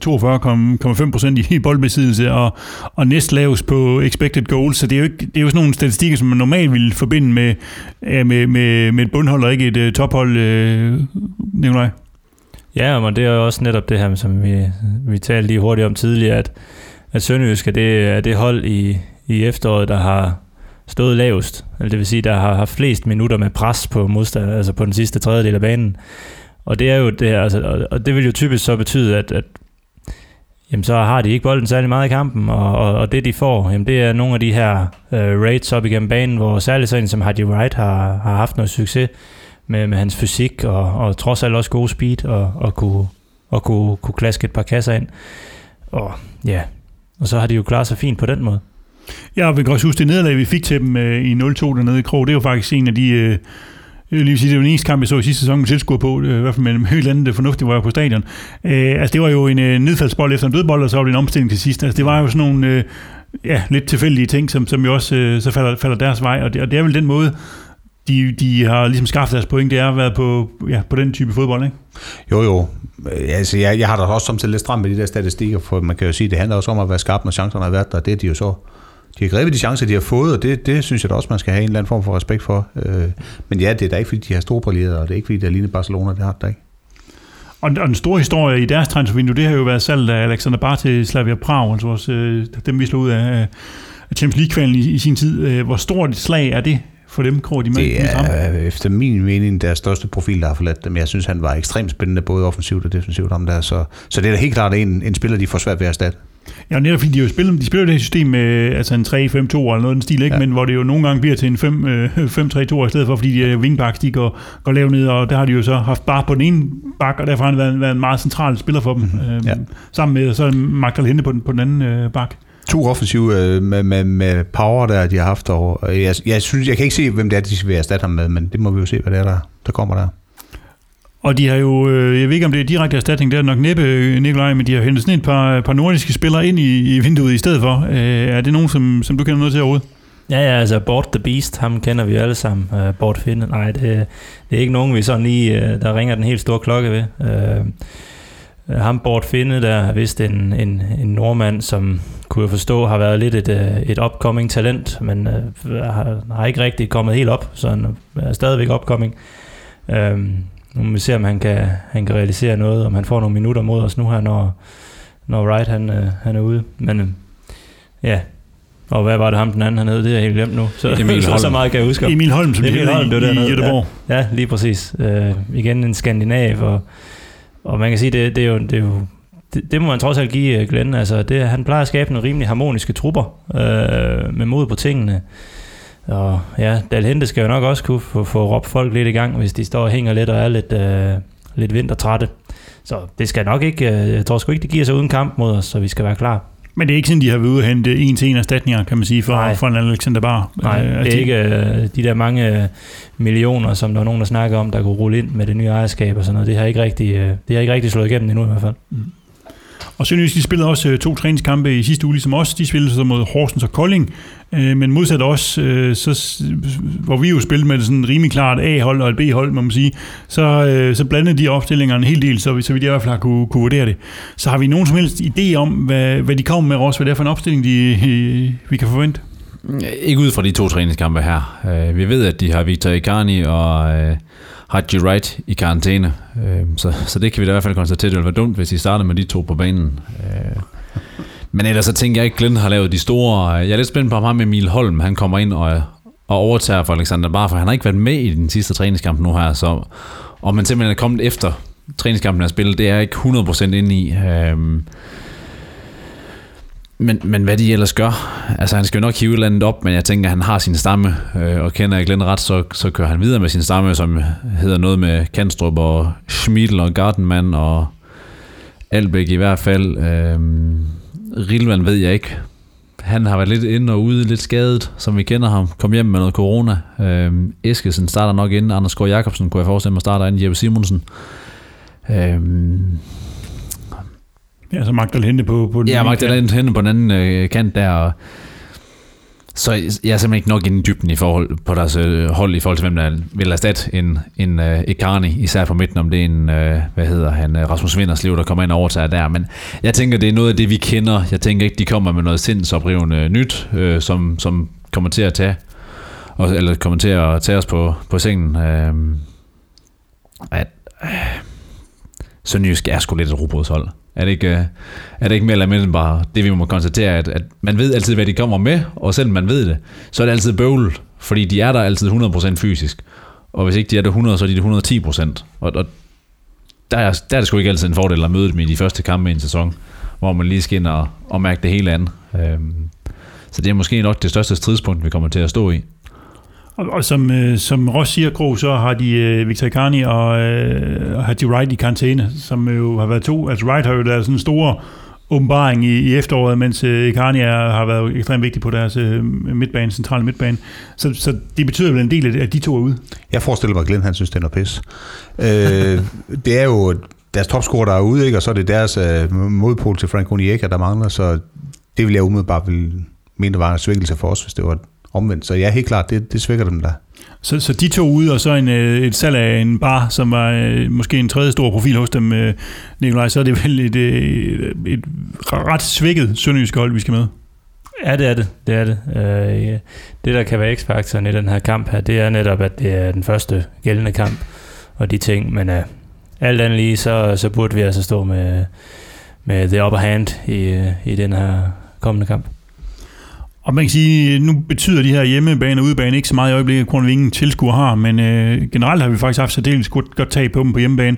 42,5 procent i boldbesiddelse, og, og næst lavest på expected goals, så det er jo, ikke, det er jo sådan nogle statistikker, som man normalt ville forbinde med, ja, med, med, med et bundhold og ikke et uh, tophold, øh, Nikolaj. Ja, men det er jo også netop det her, som vi, vi talte lige hurtigt om tidligere, at, at Sønderjysk er det, er det hold i, i efteråret, der har stået lavest. Altså det vil sige, der har haft flest minutter med pres på modstander, altså på den sidste tredjedel af banen. Og det er jo det her, altså, og- det vil jo typisk så betyde, at, at jamen, så har de ikke bolden særlig meget i kampen, og, og, og det de får, jamen, det er nogle af de her uh, raids op igennem banen, hvor særligt sådan en som Hardy Wright har, har haft noget succes med, med hans fysik, og, og trods alt også god speed, og, og kunne, og kunne, kunne klaske et par kasser ind. Og ja, og så har de jo klaret sig fint på den måde. Ja, og vi kan også huske det nederlag, vi fik til dem øh, i 0-2 dernede i Krog. Det var faktisk en af de... Øh, jeg vil lige sige, det var den eneste kamp, jeg så i sidste sæson med tilskuer på, i hvert fald med et andet fornuftigt, hvor jeg var på stadion. Øh, altså, det var jo en øh, nedfaldsbold efter en dødbold, og så var det en omstilling til sidst. Altså, det var jo sådan nogle øh, ja, lidt tilfældige ting, som, som jo også øh, så falder, falder deres vej, og det, og det er vel den måde, de, de har ligesom skaffet deres point, det er at være på, ja, på den type fodbold, ikke? Jo, jo. Altså, jeg, jeg har da også samtidig lidt stramt med de der statistikker, for man kan jo sige, det handler også om at være skarp, når chancerne har været der, det er de jo så. De har grebet de chancer, de har fået, og det, det synes jeg da også, man skal have en eller anden form for respekt for. Øh, Men ja, det er da ikke, fordi de har storbrilleret, og det er ikke, fordi det er lignende Barcelona, det har det ikke. Og, og den store historie i deres transfervindue, det har jo været salget af Alexander Bar til Slavia Prag, altså også, øh, dem vi slog ud af, af Champions League-kvalen i, i sin tid. Øh, Hvor stort et slag er det for dem, Kåre, de med, Det med er efter min mening deres største profil, der har forladt dem. Jeg synes, han var ekstremt spændende, både offensivt og defensivt om der. Så, så det er da helt klart en, en spiller, de får svært ved at erstatte. Ja, netop fordi de, jo spiller, de spiller det her system med altså en 3-5-2 eller noget den stil, ikke? Ja. Men hvor det jo nogle gange bliver til en 5, øh, 5-3-2 i stedet for, fordi de øh, wingbacks, de går, går lavt ned, og der har de jo så haft bare på den ene bak, og derfor har han været, været en meget central spiller for dem, øh, ja. sammen med så Magdal Hente på den, på den anden øh, bak. To offensive øh, med, med, med power, der de har haft. Og og jeg, jeg, synes, jeg kan ikke se, hvem det er, de skal være erstatte ham med, men det må vi jo se, hvad det er, der, der kommer der. Og de har jo, øh, jeg ved ikke om det er direkte erstatning, det er nok næppe, øh, Nikolaj, men de har hentet sådan et par, par nordiske spillere ind i, i vinduet i stedet for. Er det nogen, som, som du kender noget til overhovedet? Ja, ja, altså Bort the Beast, ham kender vi alle sammen. Uh, Bort Finde, nej, det, det er ikke nogen, vi sådan lige, uh, der ringer den helt store klokke ved. Uh, ham Bort Finde, der er vist en, en, en nordmand, som kunne jeg forstå har været lidt et, uh, et upcoming talent, men uh, har, har ikke rigtig kommet helt op, så han er stadigvæk upcoming. Uh, nu må vi se, om han kan, han kan realisere noget, om han får nogle minutter mod os nu her, når, når Wright han, uh, han er ude. Men uh, ja, og hvad var det ham den anden hernede? Det er jeg helt glemt nu. Så, Emil så, så Holm. meget kan jeg huske. om. Emil Holm, som Emil Holm, det var i, i dernede, Göteborg. Ja, lige præcis. Øh, igen en skandinav, og, og man kan sige, det, det er jo... Det, er jo det, det må man trods alt give øh, Glenn. Altså, det, han plejer at skabe nogle rimelig harmoniske trupper øh, med mod på tingene. Og ja, Dalhente skal jo nok også kunne få, få råbt folk lidt i gang, hvis de står og hænger lidt og er lidt, øh, lidt vintertrætte. Så det skal nok ikke, øh, jeg tror sgu ikke, det giver sig uden kamp mod os, så vi skal være klar. Men det er ikke sådan, de har været ude og hente en til en erstatninger, kan man sige, for, Nej. for en Alexander Bar. Nej, Øh, det altså, er ikke øh, de der mange øh, millioner, som der er nogen, der snakker om, der kunne rulle ind med det nye ejerskab og sådan noget. Det har ikke rigtig, øh, det har ikke rigtig slået igennem endnu i hvert fald. Og Sønderjysk, de spillede også øh, to træningskampe i sidste uge, ligesom os. De spillede så mod Horsens og Kolding. Øh, men modsat os, øh, så, hvor vi jo spillede med sådan rimelig klart A-hold og et B-hold, må man sige, så, så blandede de opstillinger en hel del, så, vi- så vi i hvert fald har kunne, kunne vurdere det. Så har vi nogen som helst idé om, hvad, hvad de kommer med os, hvad det er for en opstilling, de, vi kan forvente? Ikke ud fra de to træningskampe her. Vi ved, at de har Victor Icarni og Haji Wright i karantæne. Øh, Så, så det kan vi da i hvert fald konstatere, det ville være dumt, hvis I starter med de to på banen. Øh, Men ellers så tænker jeg ikke, at Glenn har lavet de store... Øh, jeg er lidt spændt på ham med Emil Holm. Han kommer ind og, og overtager for Alexander Bar, for han har ikke været med i den sidste træningskamp nu her. Så og man simpelthen er kommet efter træningskampen er spillet, det er jeg ikke 100% inde i. Øhm, men, men hvad de ellers gør, altså han skal jo nok hive et eller andet op, men jeg tænker, at han har sin stamme, øh, og kender jeg Glenn ret, så, så kører han videre med sin stamme, som hedder noget med Kanstrup og Schmidl og Gardenman og Albæk i hvert fald. Øh, Rilvan ved jeg ikke. Han har været lidt inde og ude, lidt skadet, som vi kender ham. Kom hjem med noget corona. Øh, Eskesen starter nok inden. Anders Gård Jacobsen kunne jeg forestille mig starter inden Jeppe Simonsen. Øh, Ja, så magter hente på, på den Ja, ene Mark, kant. på den anden øh, kant der. Og så jeg er simpelthen ikke nok inde i dybden i forhold på deres øh, hold, i forhold til hvem der vil erstatte en, en øh, Icarni, især på midten, om det er en, øh, hvad hedder han, øh, Rasmus Vinderslev, der kommer ind og overtager der. Men jeg tænker, det er noget af det, vi kender. Jeg tænker ikke, de kommer med noget sindsoprivende nyt, øh, som, som kommer til at tage, og, eller kommer til at tage os på, på sengen. Øh, at, øh, Sønderjysk er sgu lidt et robotshold. Er det ikke, øh, er det ikke mere eller mindre bare det, vi må konstatere, at, at man ved altid, hvad de kommer med, og selvom man ved det, så er det altid bøvl, fordi de er der altid 100% fysisk. Og hvis ikke de er der 100, så er de der 110%. Og, og der, er, der er det sgu ikke altid en fordel at møde dem i de første kampe i en sæson, hvor man lige skal ind og, og mærke det hele andet. Øhm, så det er måske nok det største stridspunkt, vi kommer til at stå i. Og, og som, øh, som Ross siger, Krog, så har de øh, Victor Icarni og, øh, og Haji Wright i karantæne, som jo har været to. Altså Wright har jo været sådan en stor åbenbaring i, i efteråret, mens øh, Icarni er, har været ekstremt vigtig på deres øh, midtbane, centrale midtbane. Så, så det betyder vel en del at de to er ude. Jeg forestiller mig, at Glenn han synes, det er noget pis. øh, det er jo deres topscorer, der er ude, ikke? og så er det deres øh, modpol til Frank Onyeka, der mangler, så det vil jeg umiddelbart vil mene var en svækkelse for os, hvis det var omvendt. Så ja, helt klart, det, det svækker dem der. Så, så de to ude, og så en, øh, et salg af en bar, som var øh, måske en tredje stor profil hos dem, øh, Nikolaj, så er det vel et, øh, et ret svækket sønderjysk hold, vi skal med. Ja, det er det. Det er det. Øh, det, der kan være x-faktoren i den her kamp her, det er netop, at det er den første gældende kamp, og de ting, men øh, alt andet lige, så, så burde vi altså stå med, med the upper hand i, i den her kommende kamp. Og man kan sige, nu betyder de her hjemmebane og udebane ikke så meget i øjeblikket, grund af, vi ingen tilskuer har, men øh, generelt har vi faktisk haft særdeles godt, godt tag på dem på hjemmebane.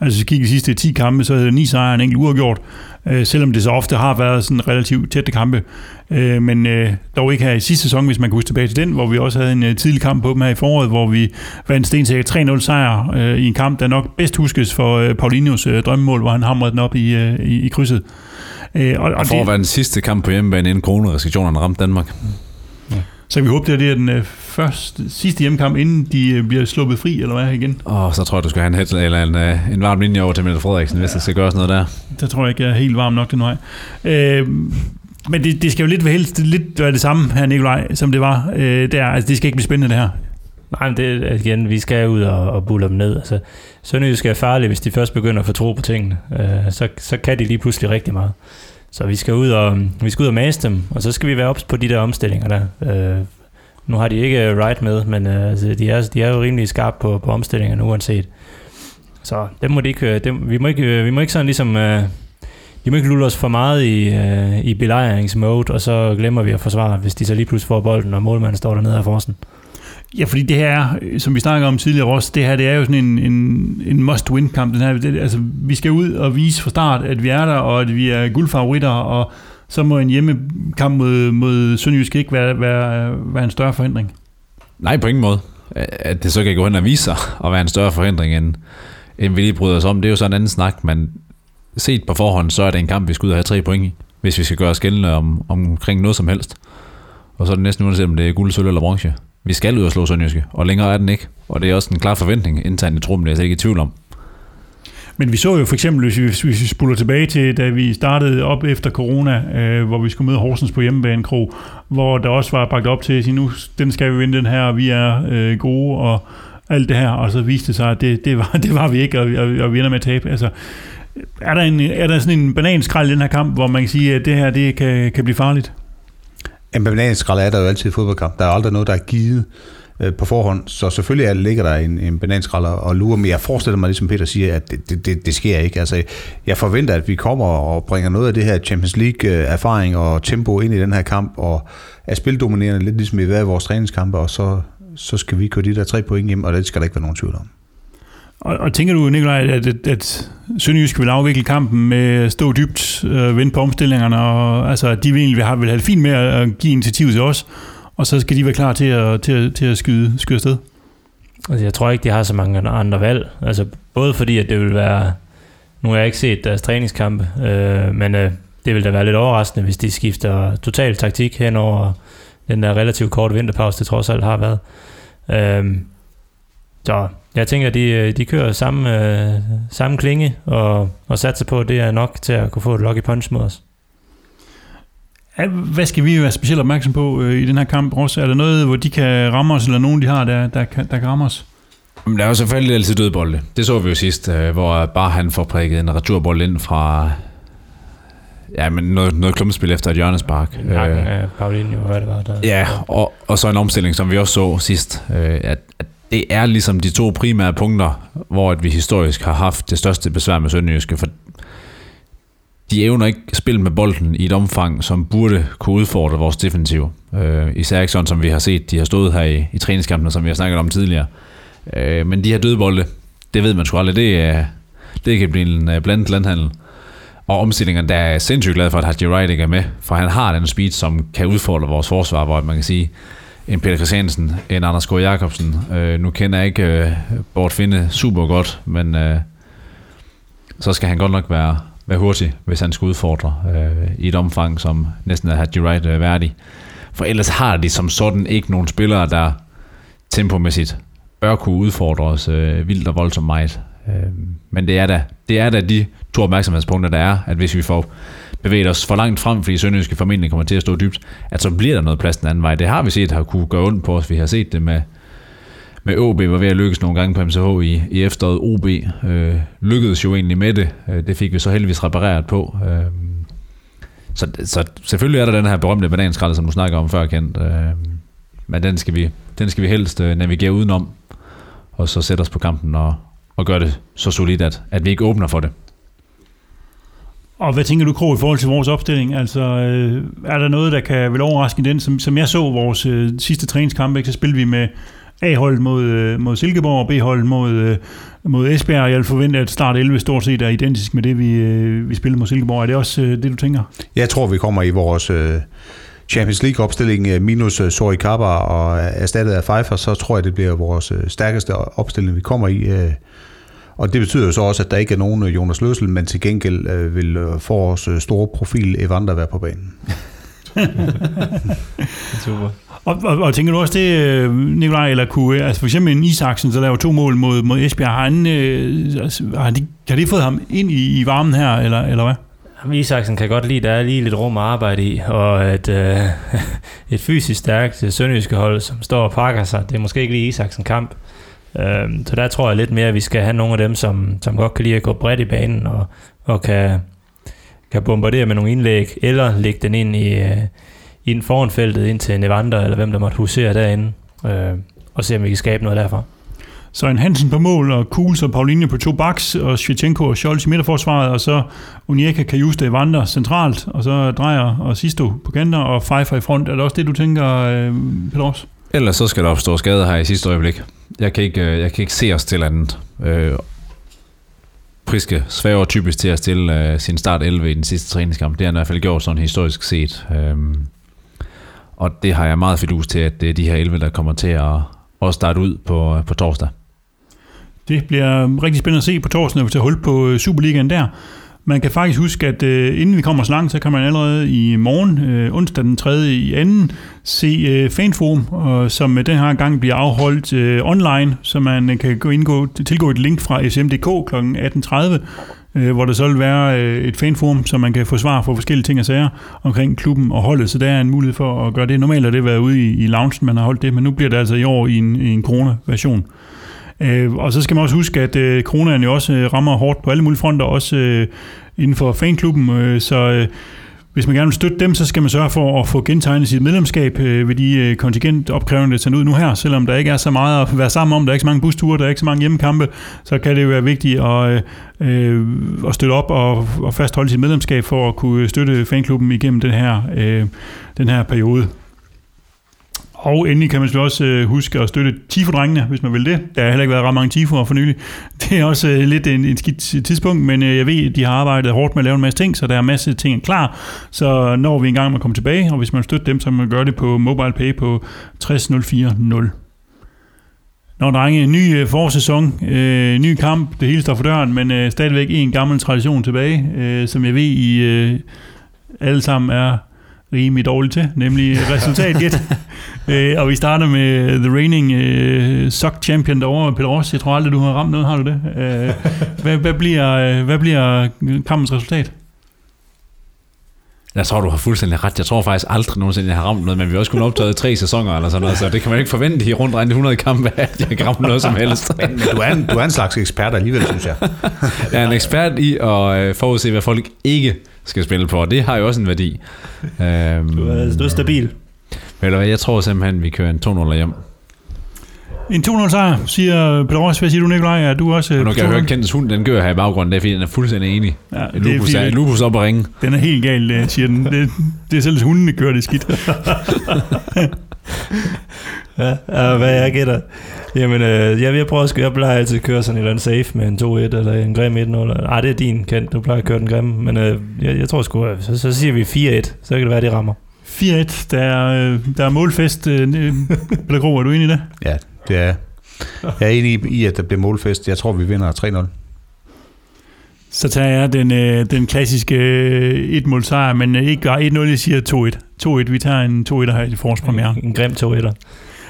Altså, hvis vi kigger de sidste 10 kampe, så er det ni sejre og en enkelt uafgjort, øh, selvom det så ofte har været sådan relativt tætte kampe. Øh, men øh, dog ikke her i sidste sæson, hvis man kan huske tilbage til den, hvor vi også havde en øh, tidlig kamp på dem her i foråret, hvor vi vandt stensikker 3-0 sejr øh, i en kamp, der nok bedst huskes for øh, Paulinhos øh, drømmemål, hvor han hamrede den op i, øh, i, i krydset. Øh, og, Og for at være den sidste kamp på hjemmebane, inden coronarestriktionerne ramte Danmark. Så vi håber, det er den øh, første, sidste hjemmekamp, inden de øh, bliver sluppet fri, eller hvad igen? Og så tror jeg, du skal have en, head, eller en, øh, en varm linje over til Mette Frederiksen, hvis der skal gøres noget der. Der tror jeg ikke, jeg er helt varm nok den vej. Øh, men det, det skal jo lidt være, helst, lidt være det samme her, Nikolaj, som det var øh, der. Altså, det skal ikke blive spændende, det her. Nej, men det er altså, igen, vi skal ud og, og bulle dem ned. Altså, Sønderjysk er farligt, hvis de først begynder at få tro på tingene. Øh, så, så kan de lige pludselig rigtig meget. Så vi skal ud og, vi skal ud og mase dem, og så skal vi være ops på de der omstillinger der. Øh, nu har de ikke øh, right med, men øh, altså, de, er, de er jo rimelig skarpe på, på omstillingerne uanset. Så dem må de ikke, øh, dem, vi, må ikke, øh, vi må ikke sådan ligesom... Øh, de må ikke lulle os for meget i, øh, i belejringsmode, og så glemmer vi at forsvare, hvis de så lige pludselig får bolden, og målmanden står dernede af forsen. Ja, fordi det her, øh, som vi snakker om tidligere også, det her, det er jo sådan en, en, en must-win-kamp. Den her, det, altså, vi skal ud og vise fra start, at vi er der, og at vi er guldfavoritter, og så må en hjemmekamp mod, mod Sønderjysk ikke være, være, være en større forhindring. Nej, på ingen måde. At det så kan gå hen og vise sig at være en større forhindring, end, end vi lige bryder os om, det er jo så en anden snak, men set på forhånd, så er det en kamp, vi skal ud og have tre point i. hvis vi skal gøre os gældende om, omkring noget som helst. Og så er det næsten uanset om det er guld, sølv eller bronze. Vi skal ud og slå Sønderjyske, og længere er den ikke. Og det er også en klar forventning internt i truppen, det er jeg slet ikke i tvivl om. Men vi så jo for eksempel, hvis vi, hvis vi spuller tilbage til, da vi startede op efter corona, øh, hvor vi skulle møde Horsens på hjemmebane, Kro, hvor der også var bagt op til at sige, nu den skal vi vinde den her, og vi er øh, gode, og alt det her, og så viste det sig, at det, det, var, det var vi ikke, og, og, og vi ender med at tabe. Altså, er der, en, er der sådan en bananskrald i den her kamp, hvor man kan sige, at det her det kan, kan blive farligt? En bananskrald er der jo altid i fodboldkamp. Der er aldrig noget, der er givet øh, på forhånd, så selvfølgelig er, ligger der en, en bananskrald og lurer, men jeg forestiller mig, ligesom Peter siger, at det, det, det, det sker ikke. Altså, jeg forventer, at vi kommer og bringer noget af det her Champions League-erfaring øh, og tempo ind i den her kamp, og er spildominerende lidt ligesom vi har været i vores træningskampe, og så, så skal vi køre de der tre point hjem, og det skal der ikke være nogen tvivl om. Og, og tænker du, Nikolaj, at, at, at Sønderjysk vil afvikle kampen med at stå dybt, øh, vente på omstillingerne, og altså, de vil egentlig have, vil have det fint med at give initiativ til os, og så skal de være klar til at, til til at skyde, skyde afsted? Altså, jeg tror ikke, de har så mange andre valg. Altså, både fordi, at det vil være... Nu har jeg ikke set deres træningskampe, øh, men øh, det vil da være lidt overraskende, hvis de skifter total taktik hen over den der relativt korte vinterpause, det trods alt har været. Øh, så jeg tænker, at de, de kører samme, øh, samme klinge og, og satser på, at det er nok til at kunne få et lucky punch mod os. Hvad skal vi være specielt opmærksom på øh, i den her kamp også? Er der noget, hvor de kan ramme os, eller nogen de har, der, der, kan, der kan ramme os? Men der er jo selvfølgelig altid dødbolde. Det så vi jo sidst, øh, hvor bare han får prikket en returbold ind fra ja, men noget, noget klumpespil efter et hjørnespark. Nakken af Paulinho, hvad det var der. Ja, og, og så en omstilling, som vi også så sidst, øh, at, at det er ligesom de to primære punkter, hvor at vi historisk har haft det største besvær med Sønderjyske, for de evner ikke spil spille med bolden i et omfang, som burde kunne udfordre vores defensiv. Øh, især ikke sådan, som vi har set, de har stået her i, i træningskampene, som vi har snakket om tidligere. Øh, men de her dødbolde, det ved man sgu aldrig, det, er, det kan blive en øh, blandet landhandel. Og omstillingerne, der er sindssygt glad for, at Haji Wright ikke er med, for han har den speed, som kan udfordre vores forsvar, hvor man kan sige, en Peter Christiansen, en Anders K. Jacobsen. Øh, nu kender jeg ikke øh, Bort Finde super godt, men øh, så skal han godt nok være, være hurtig, hvis han skal udfordre øh, i et omfang, som næsten er Haji Wright øh, værdig. For ellers har de som sådan ikke nogen spillere, der tempomæssigt bør kunne udfordre os øh, vildt og voldsomt meget. Øh, men det er, da, det er da de to opmærksomhedspunkter, der er, at hvis vi får bevæget os for langt frem, fordi Sønderjyske formentlig kommer til at stå dybt, at så bliver der noget plads den anden vej. Det har vi set har kunne gøre ondt på os. Vi har set det med, med OB, var ved at lykkes nogle gange på MCH i, i efteråret. OB øh, lykkedes jo egentlig med det. Øh, det fik vi så heldigvis repareret på. Øh, så, så selvfølgelig er der den her berømte bananskralde, som du snakker om før, Kent. Øh, men den skal vi, den skal vi helst øh, navigere udenom, og så sætte os på kampen og, og gøre det så solidt, at, at vi ikke åbner for det. Og hvad tænker du, Krog, i forhold til vores opstilling? Altså, øh, er der noget, der kan vel overraske den? Som, som jeg så vores øh, sidste træningskamp, ikke, så spillede vi med A-holdet mod, øh, mod Silkeborg og B-holdet mod, øh, mod Esbjerg, og jeg vil forvente, at start 11 stort set er identisk med det, vi, øh, vi spillede mod Silkeborg. Er det også øh, det, du tænker? Jeg tror, vi kommer i vores øh, Champions League-opstilling øh, minus øh, Sori Kappa og erstattet af Pfeiffer, så tror jeg, det bliver vores øh, stærkeste opstilling, vi kommer i. Og det betyder jo så også, at der ikke er nogen øh, Jonas Løsel, men til gengæld øh, vil øh, vores øh, store profil Evander være på banen. Super. Og, og, og tænker du også det, Nikolaj, eller kunne, altså for eksempel en Isaksen, der laver to mål mod, mod Esbjerg, har, han, øh, altså, har, de, har de fået ham ind i, i varmen her, eller, eller hvad? Isaksen kan godt lide, at der er lige lidt rum at arbejde i, og at øh, et fysisk stærkt sønderjyske hold, som står og pakker sig, det er måske ikke lige Isaksen kamp. Øh, så der tror jeg lidt mere, at vi skal have nogle af dem, som, som godt kan lide at gå bredt i banen, og, og kan, kan bombardere med nogle indlæg, eller lægge den ind i, øh, i en foranfeltet ind til Nevander, eller hvem der måtte husere derinde, øh, og se om vi kan skabe noget derfra. Så en Hansen på mål, og Kuhls og Paulinho på to baks, og Svitjenko og Scholz i midterforsvaret, og så Unieka, Kajuste, Vander centralt, og så Drejer og Sisto på kanter, og Pfeiffer i front. Er det også det, du tænker, øh, Peter Ross? Ellers så skal der opstå skade her i sidste øjeblik. Jeg kan ikke, øh, jeg kan ikke se os til andet. Øh, Priske svæver typisk til at stille øh, sin start 11 i den sidste træningskamp. Det har han i hvert fald gjort sådan historisk set. Øh, og det har jeg meget fidus til, at det er de her 11, der kommer til at, at starte ud på, øh, på torsdag. Det bliver rigtig spændende at se på torsdag, når vi tager hul på øh, Superligaen der. Man kan faktisk huske, at øh, inden vi kommer så langt, så kan man allerede i morgen, øh, onsdag den 3. i anden, se øh, fanforum, og, som øh, den her gang bliver afholdt øh, online, så man øh, kan gå indgå, tilgå et link fra sm.dk kl. 18.30, øh, hvor der så vil være øh, et fanforum, så man kan få svar på forskellige ting og sager omkring klubben og holdet, så der er en mulighed for at gøre det. Normalt har det været ude i, i loungen, man har holdt det, men nu bliver det altså i år i en, i en corona-version. Øh, og så skal man også huske, at øh, coronaen jo også øh, rammer hårdt på alle mulige fronter, også øh, inden for fanklubben, øh, så øh, hvis man gerne vil støtte dem, så skal man sørge for at få gentegnet sit medlemskab øh, ved de øh, kontingentopkrævende, der er ud nu her. Selvom der ikke er så meget at være sammen om, der er ikke så mange busture, der er ikke så mange hjemmekampe, så kan det jo være vigtigt at, øh, at støtte op og, og fastholde sit medlemskab for at kunne støtte fanklubben igennem den her, øh, den her periode. Og endelig kan man selvfølgelig også øh, huske at støtte Tifo-drengene, hvis man vil det. Der har heller ikke været ret mange Tifo'er for nylig. Det er også øh, lidt en, en skidt øh, tidspunkt, men øh, jeg ved, at de har arbejdet hårdt med at lave en masse ting, så der er masser af ting klar. Så når vi engang må komme tilbage, og hvis man støtter dem, så må man gøre det på MobilePay på 600400. Nå, drenge, ny øh, forsæson, øh, ny kamp, det hele står for døren, men øh, stadigvæk en gammel tradition tilbage, øh, som jeg ved, I øh, alle sammen er rimelig dårligt til, nemlig resultatgæt. øh, og vi starter med The Reigning øh, Sock Champion derovre, Peter Ross. Jeg tror aldrig, du har ramt noget, har du det? Øh, hvad, hvad, bliver, øh, hvad bliver kampens resultat? Jeg tror, du har fuldstændig ret. Jeg tror faktisk aldrig nogensinde, jeg har ramt noget, men vi har også kun optaget tre sæsoner eller sådan noget, så det kan man ikke forvente i rundt regnet 100 kampe, at jeg kan ramme noget som helst. men, du, er en, du er en slags ekspert alligevel, synes jeg. jeg er en ekspert i at øh, forudse, hvad folk ikke skal spille på, og det har jo også en værdi. Øhm, du, er, du er stabil. Du hvad, jeg tror simpelthen, vi kører en 2-0 hjem. En 2-0 sejr, siger Peter Ross. Hvad siger du, Nikolaj? Er du også... Og nu kan jeg høre, Kentes hund, den gør her i baggrunden, det er fordi, den er fuldstændig enig. Ja, det lupus, er, lupus op og ringe. Den er helt gal, siger den. Det, det er selv, hunden gør det skidt. ja, ja, hvad jeg gætter. Jamen, øh, jeg vil prøve at jeg plejer altid at køre sådan et eller andet safe med en 2-1 eller en grim 1-0. Nej, det er din, Kent. Du plejer at køre den grimme. Men øh, jeg, jeg tror sgu, så, så siger vi 4-1. Så kan det være, det rammer. 4-1. Der er, der er målfest. Øh, Peter er du enig i det? Ja, det er jeg. er enig i, at der bliver målfest. Jeg tror, vi vinder 3-0. Så tager jeg den, øh, den klassiske øh, et-mål sejr, men øh, ikke 1-0, jeg siger 2-1. 2-1, vi tager en 2-1 her i forårspremiere. En, en grim 2-1'er.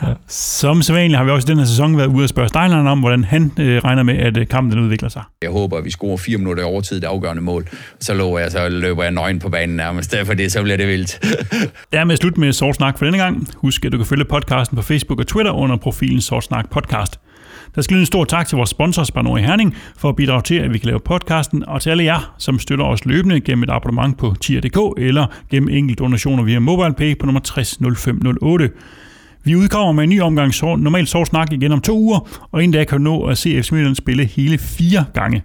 Ja. Som sædvanligt har vi også i den her sæson været ude og spørge Steinlein om, hvordan han øh, regner med, at øh, kampen den udvikler sig. Jeg håber, at vi scorer fire minutter i overtid, det afgørende mål. Så lover jeg, så løber jeg nøgen på banen nærmest. Derfor det, så bliver det vildt. Dermed slut med Sort Snak for denne gang. Husk, at du kan følge podcasten på Facebook og Twitter under profilen Sort Snak Podcast. Der skal lyde en stor tak til vores sponsor, Spanor i Herning, for at bidrage til, at vi kan lave podcasten, og til alle jer, som støtter os løbende gennem et abonnement på tier.dk eller gennem enkelt donationer via MobilePay på nummer 600508. Vi udkommer med en ny omgang så, normalt så snak igen om to uger, og inden da kan du nå at se FC Midtjylland spille hele fire gange.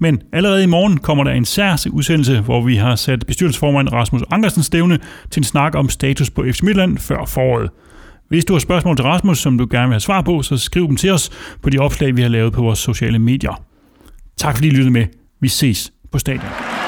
Men allerede i morgen kommer der en særlig udsendelse, hvor vi har sat bestyrelsesformand Rasmus Ankersen stævne til en snak om status på FC Midtjylland før foråret. Hvis du har spørgsmål til Rasmus, som du gerne vil have svar på, så skriv dem til os på de opslag, vi har lavet på vores sociale medier. Tak fordi I lyttede med. Vi ses på stadion.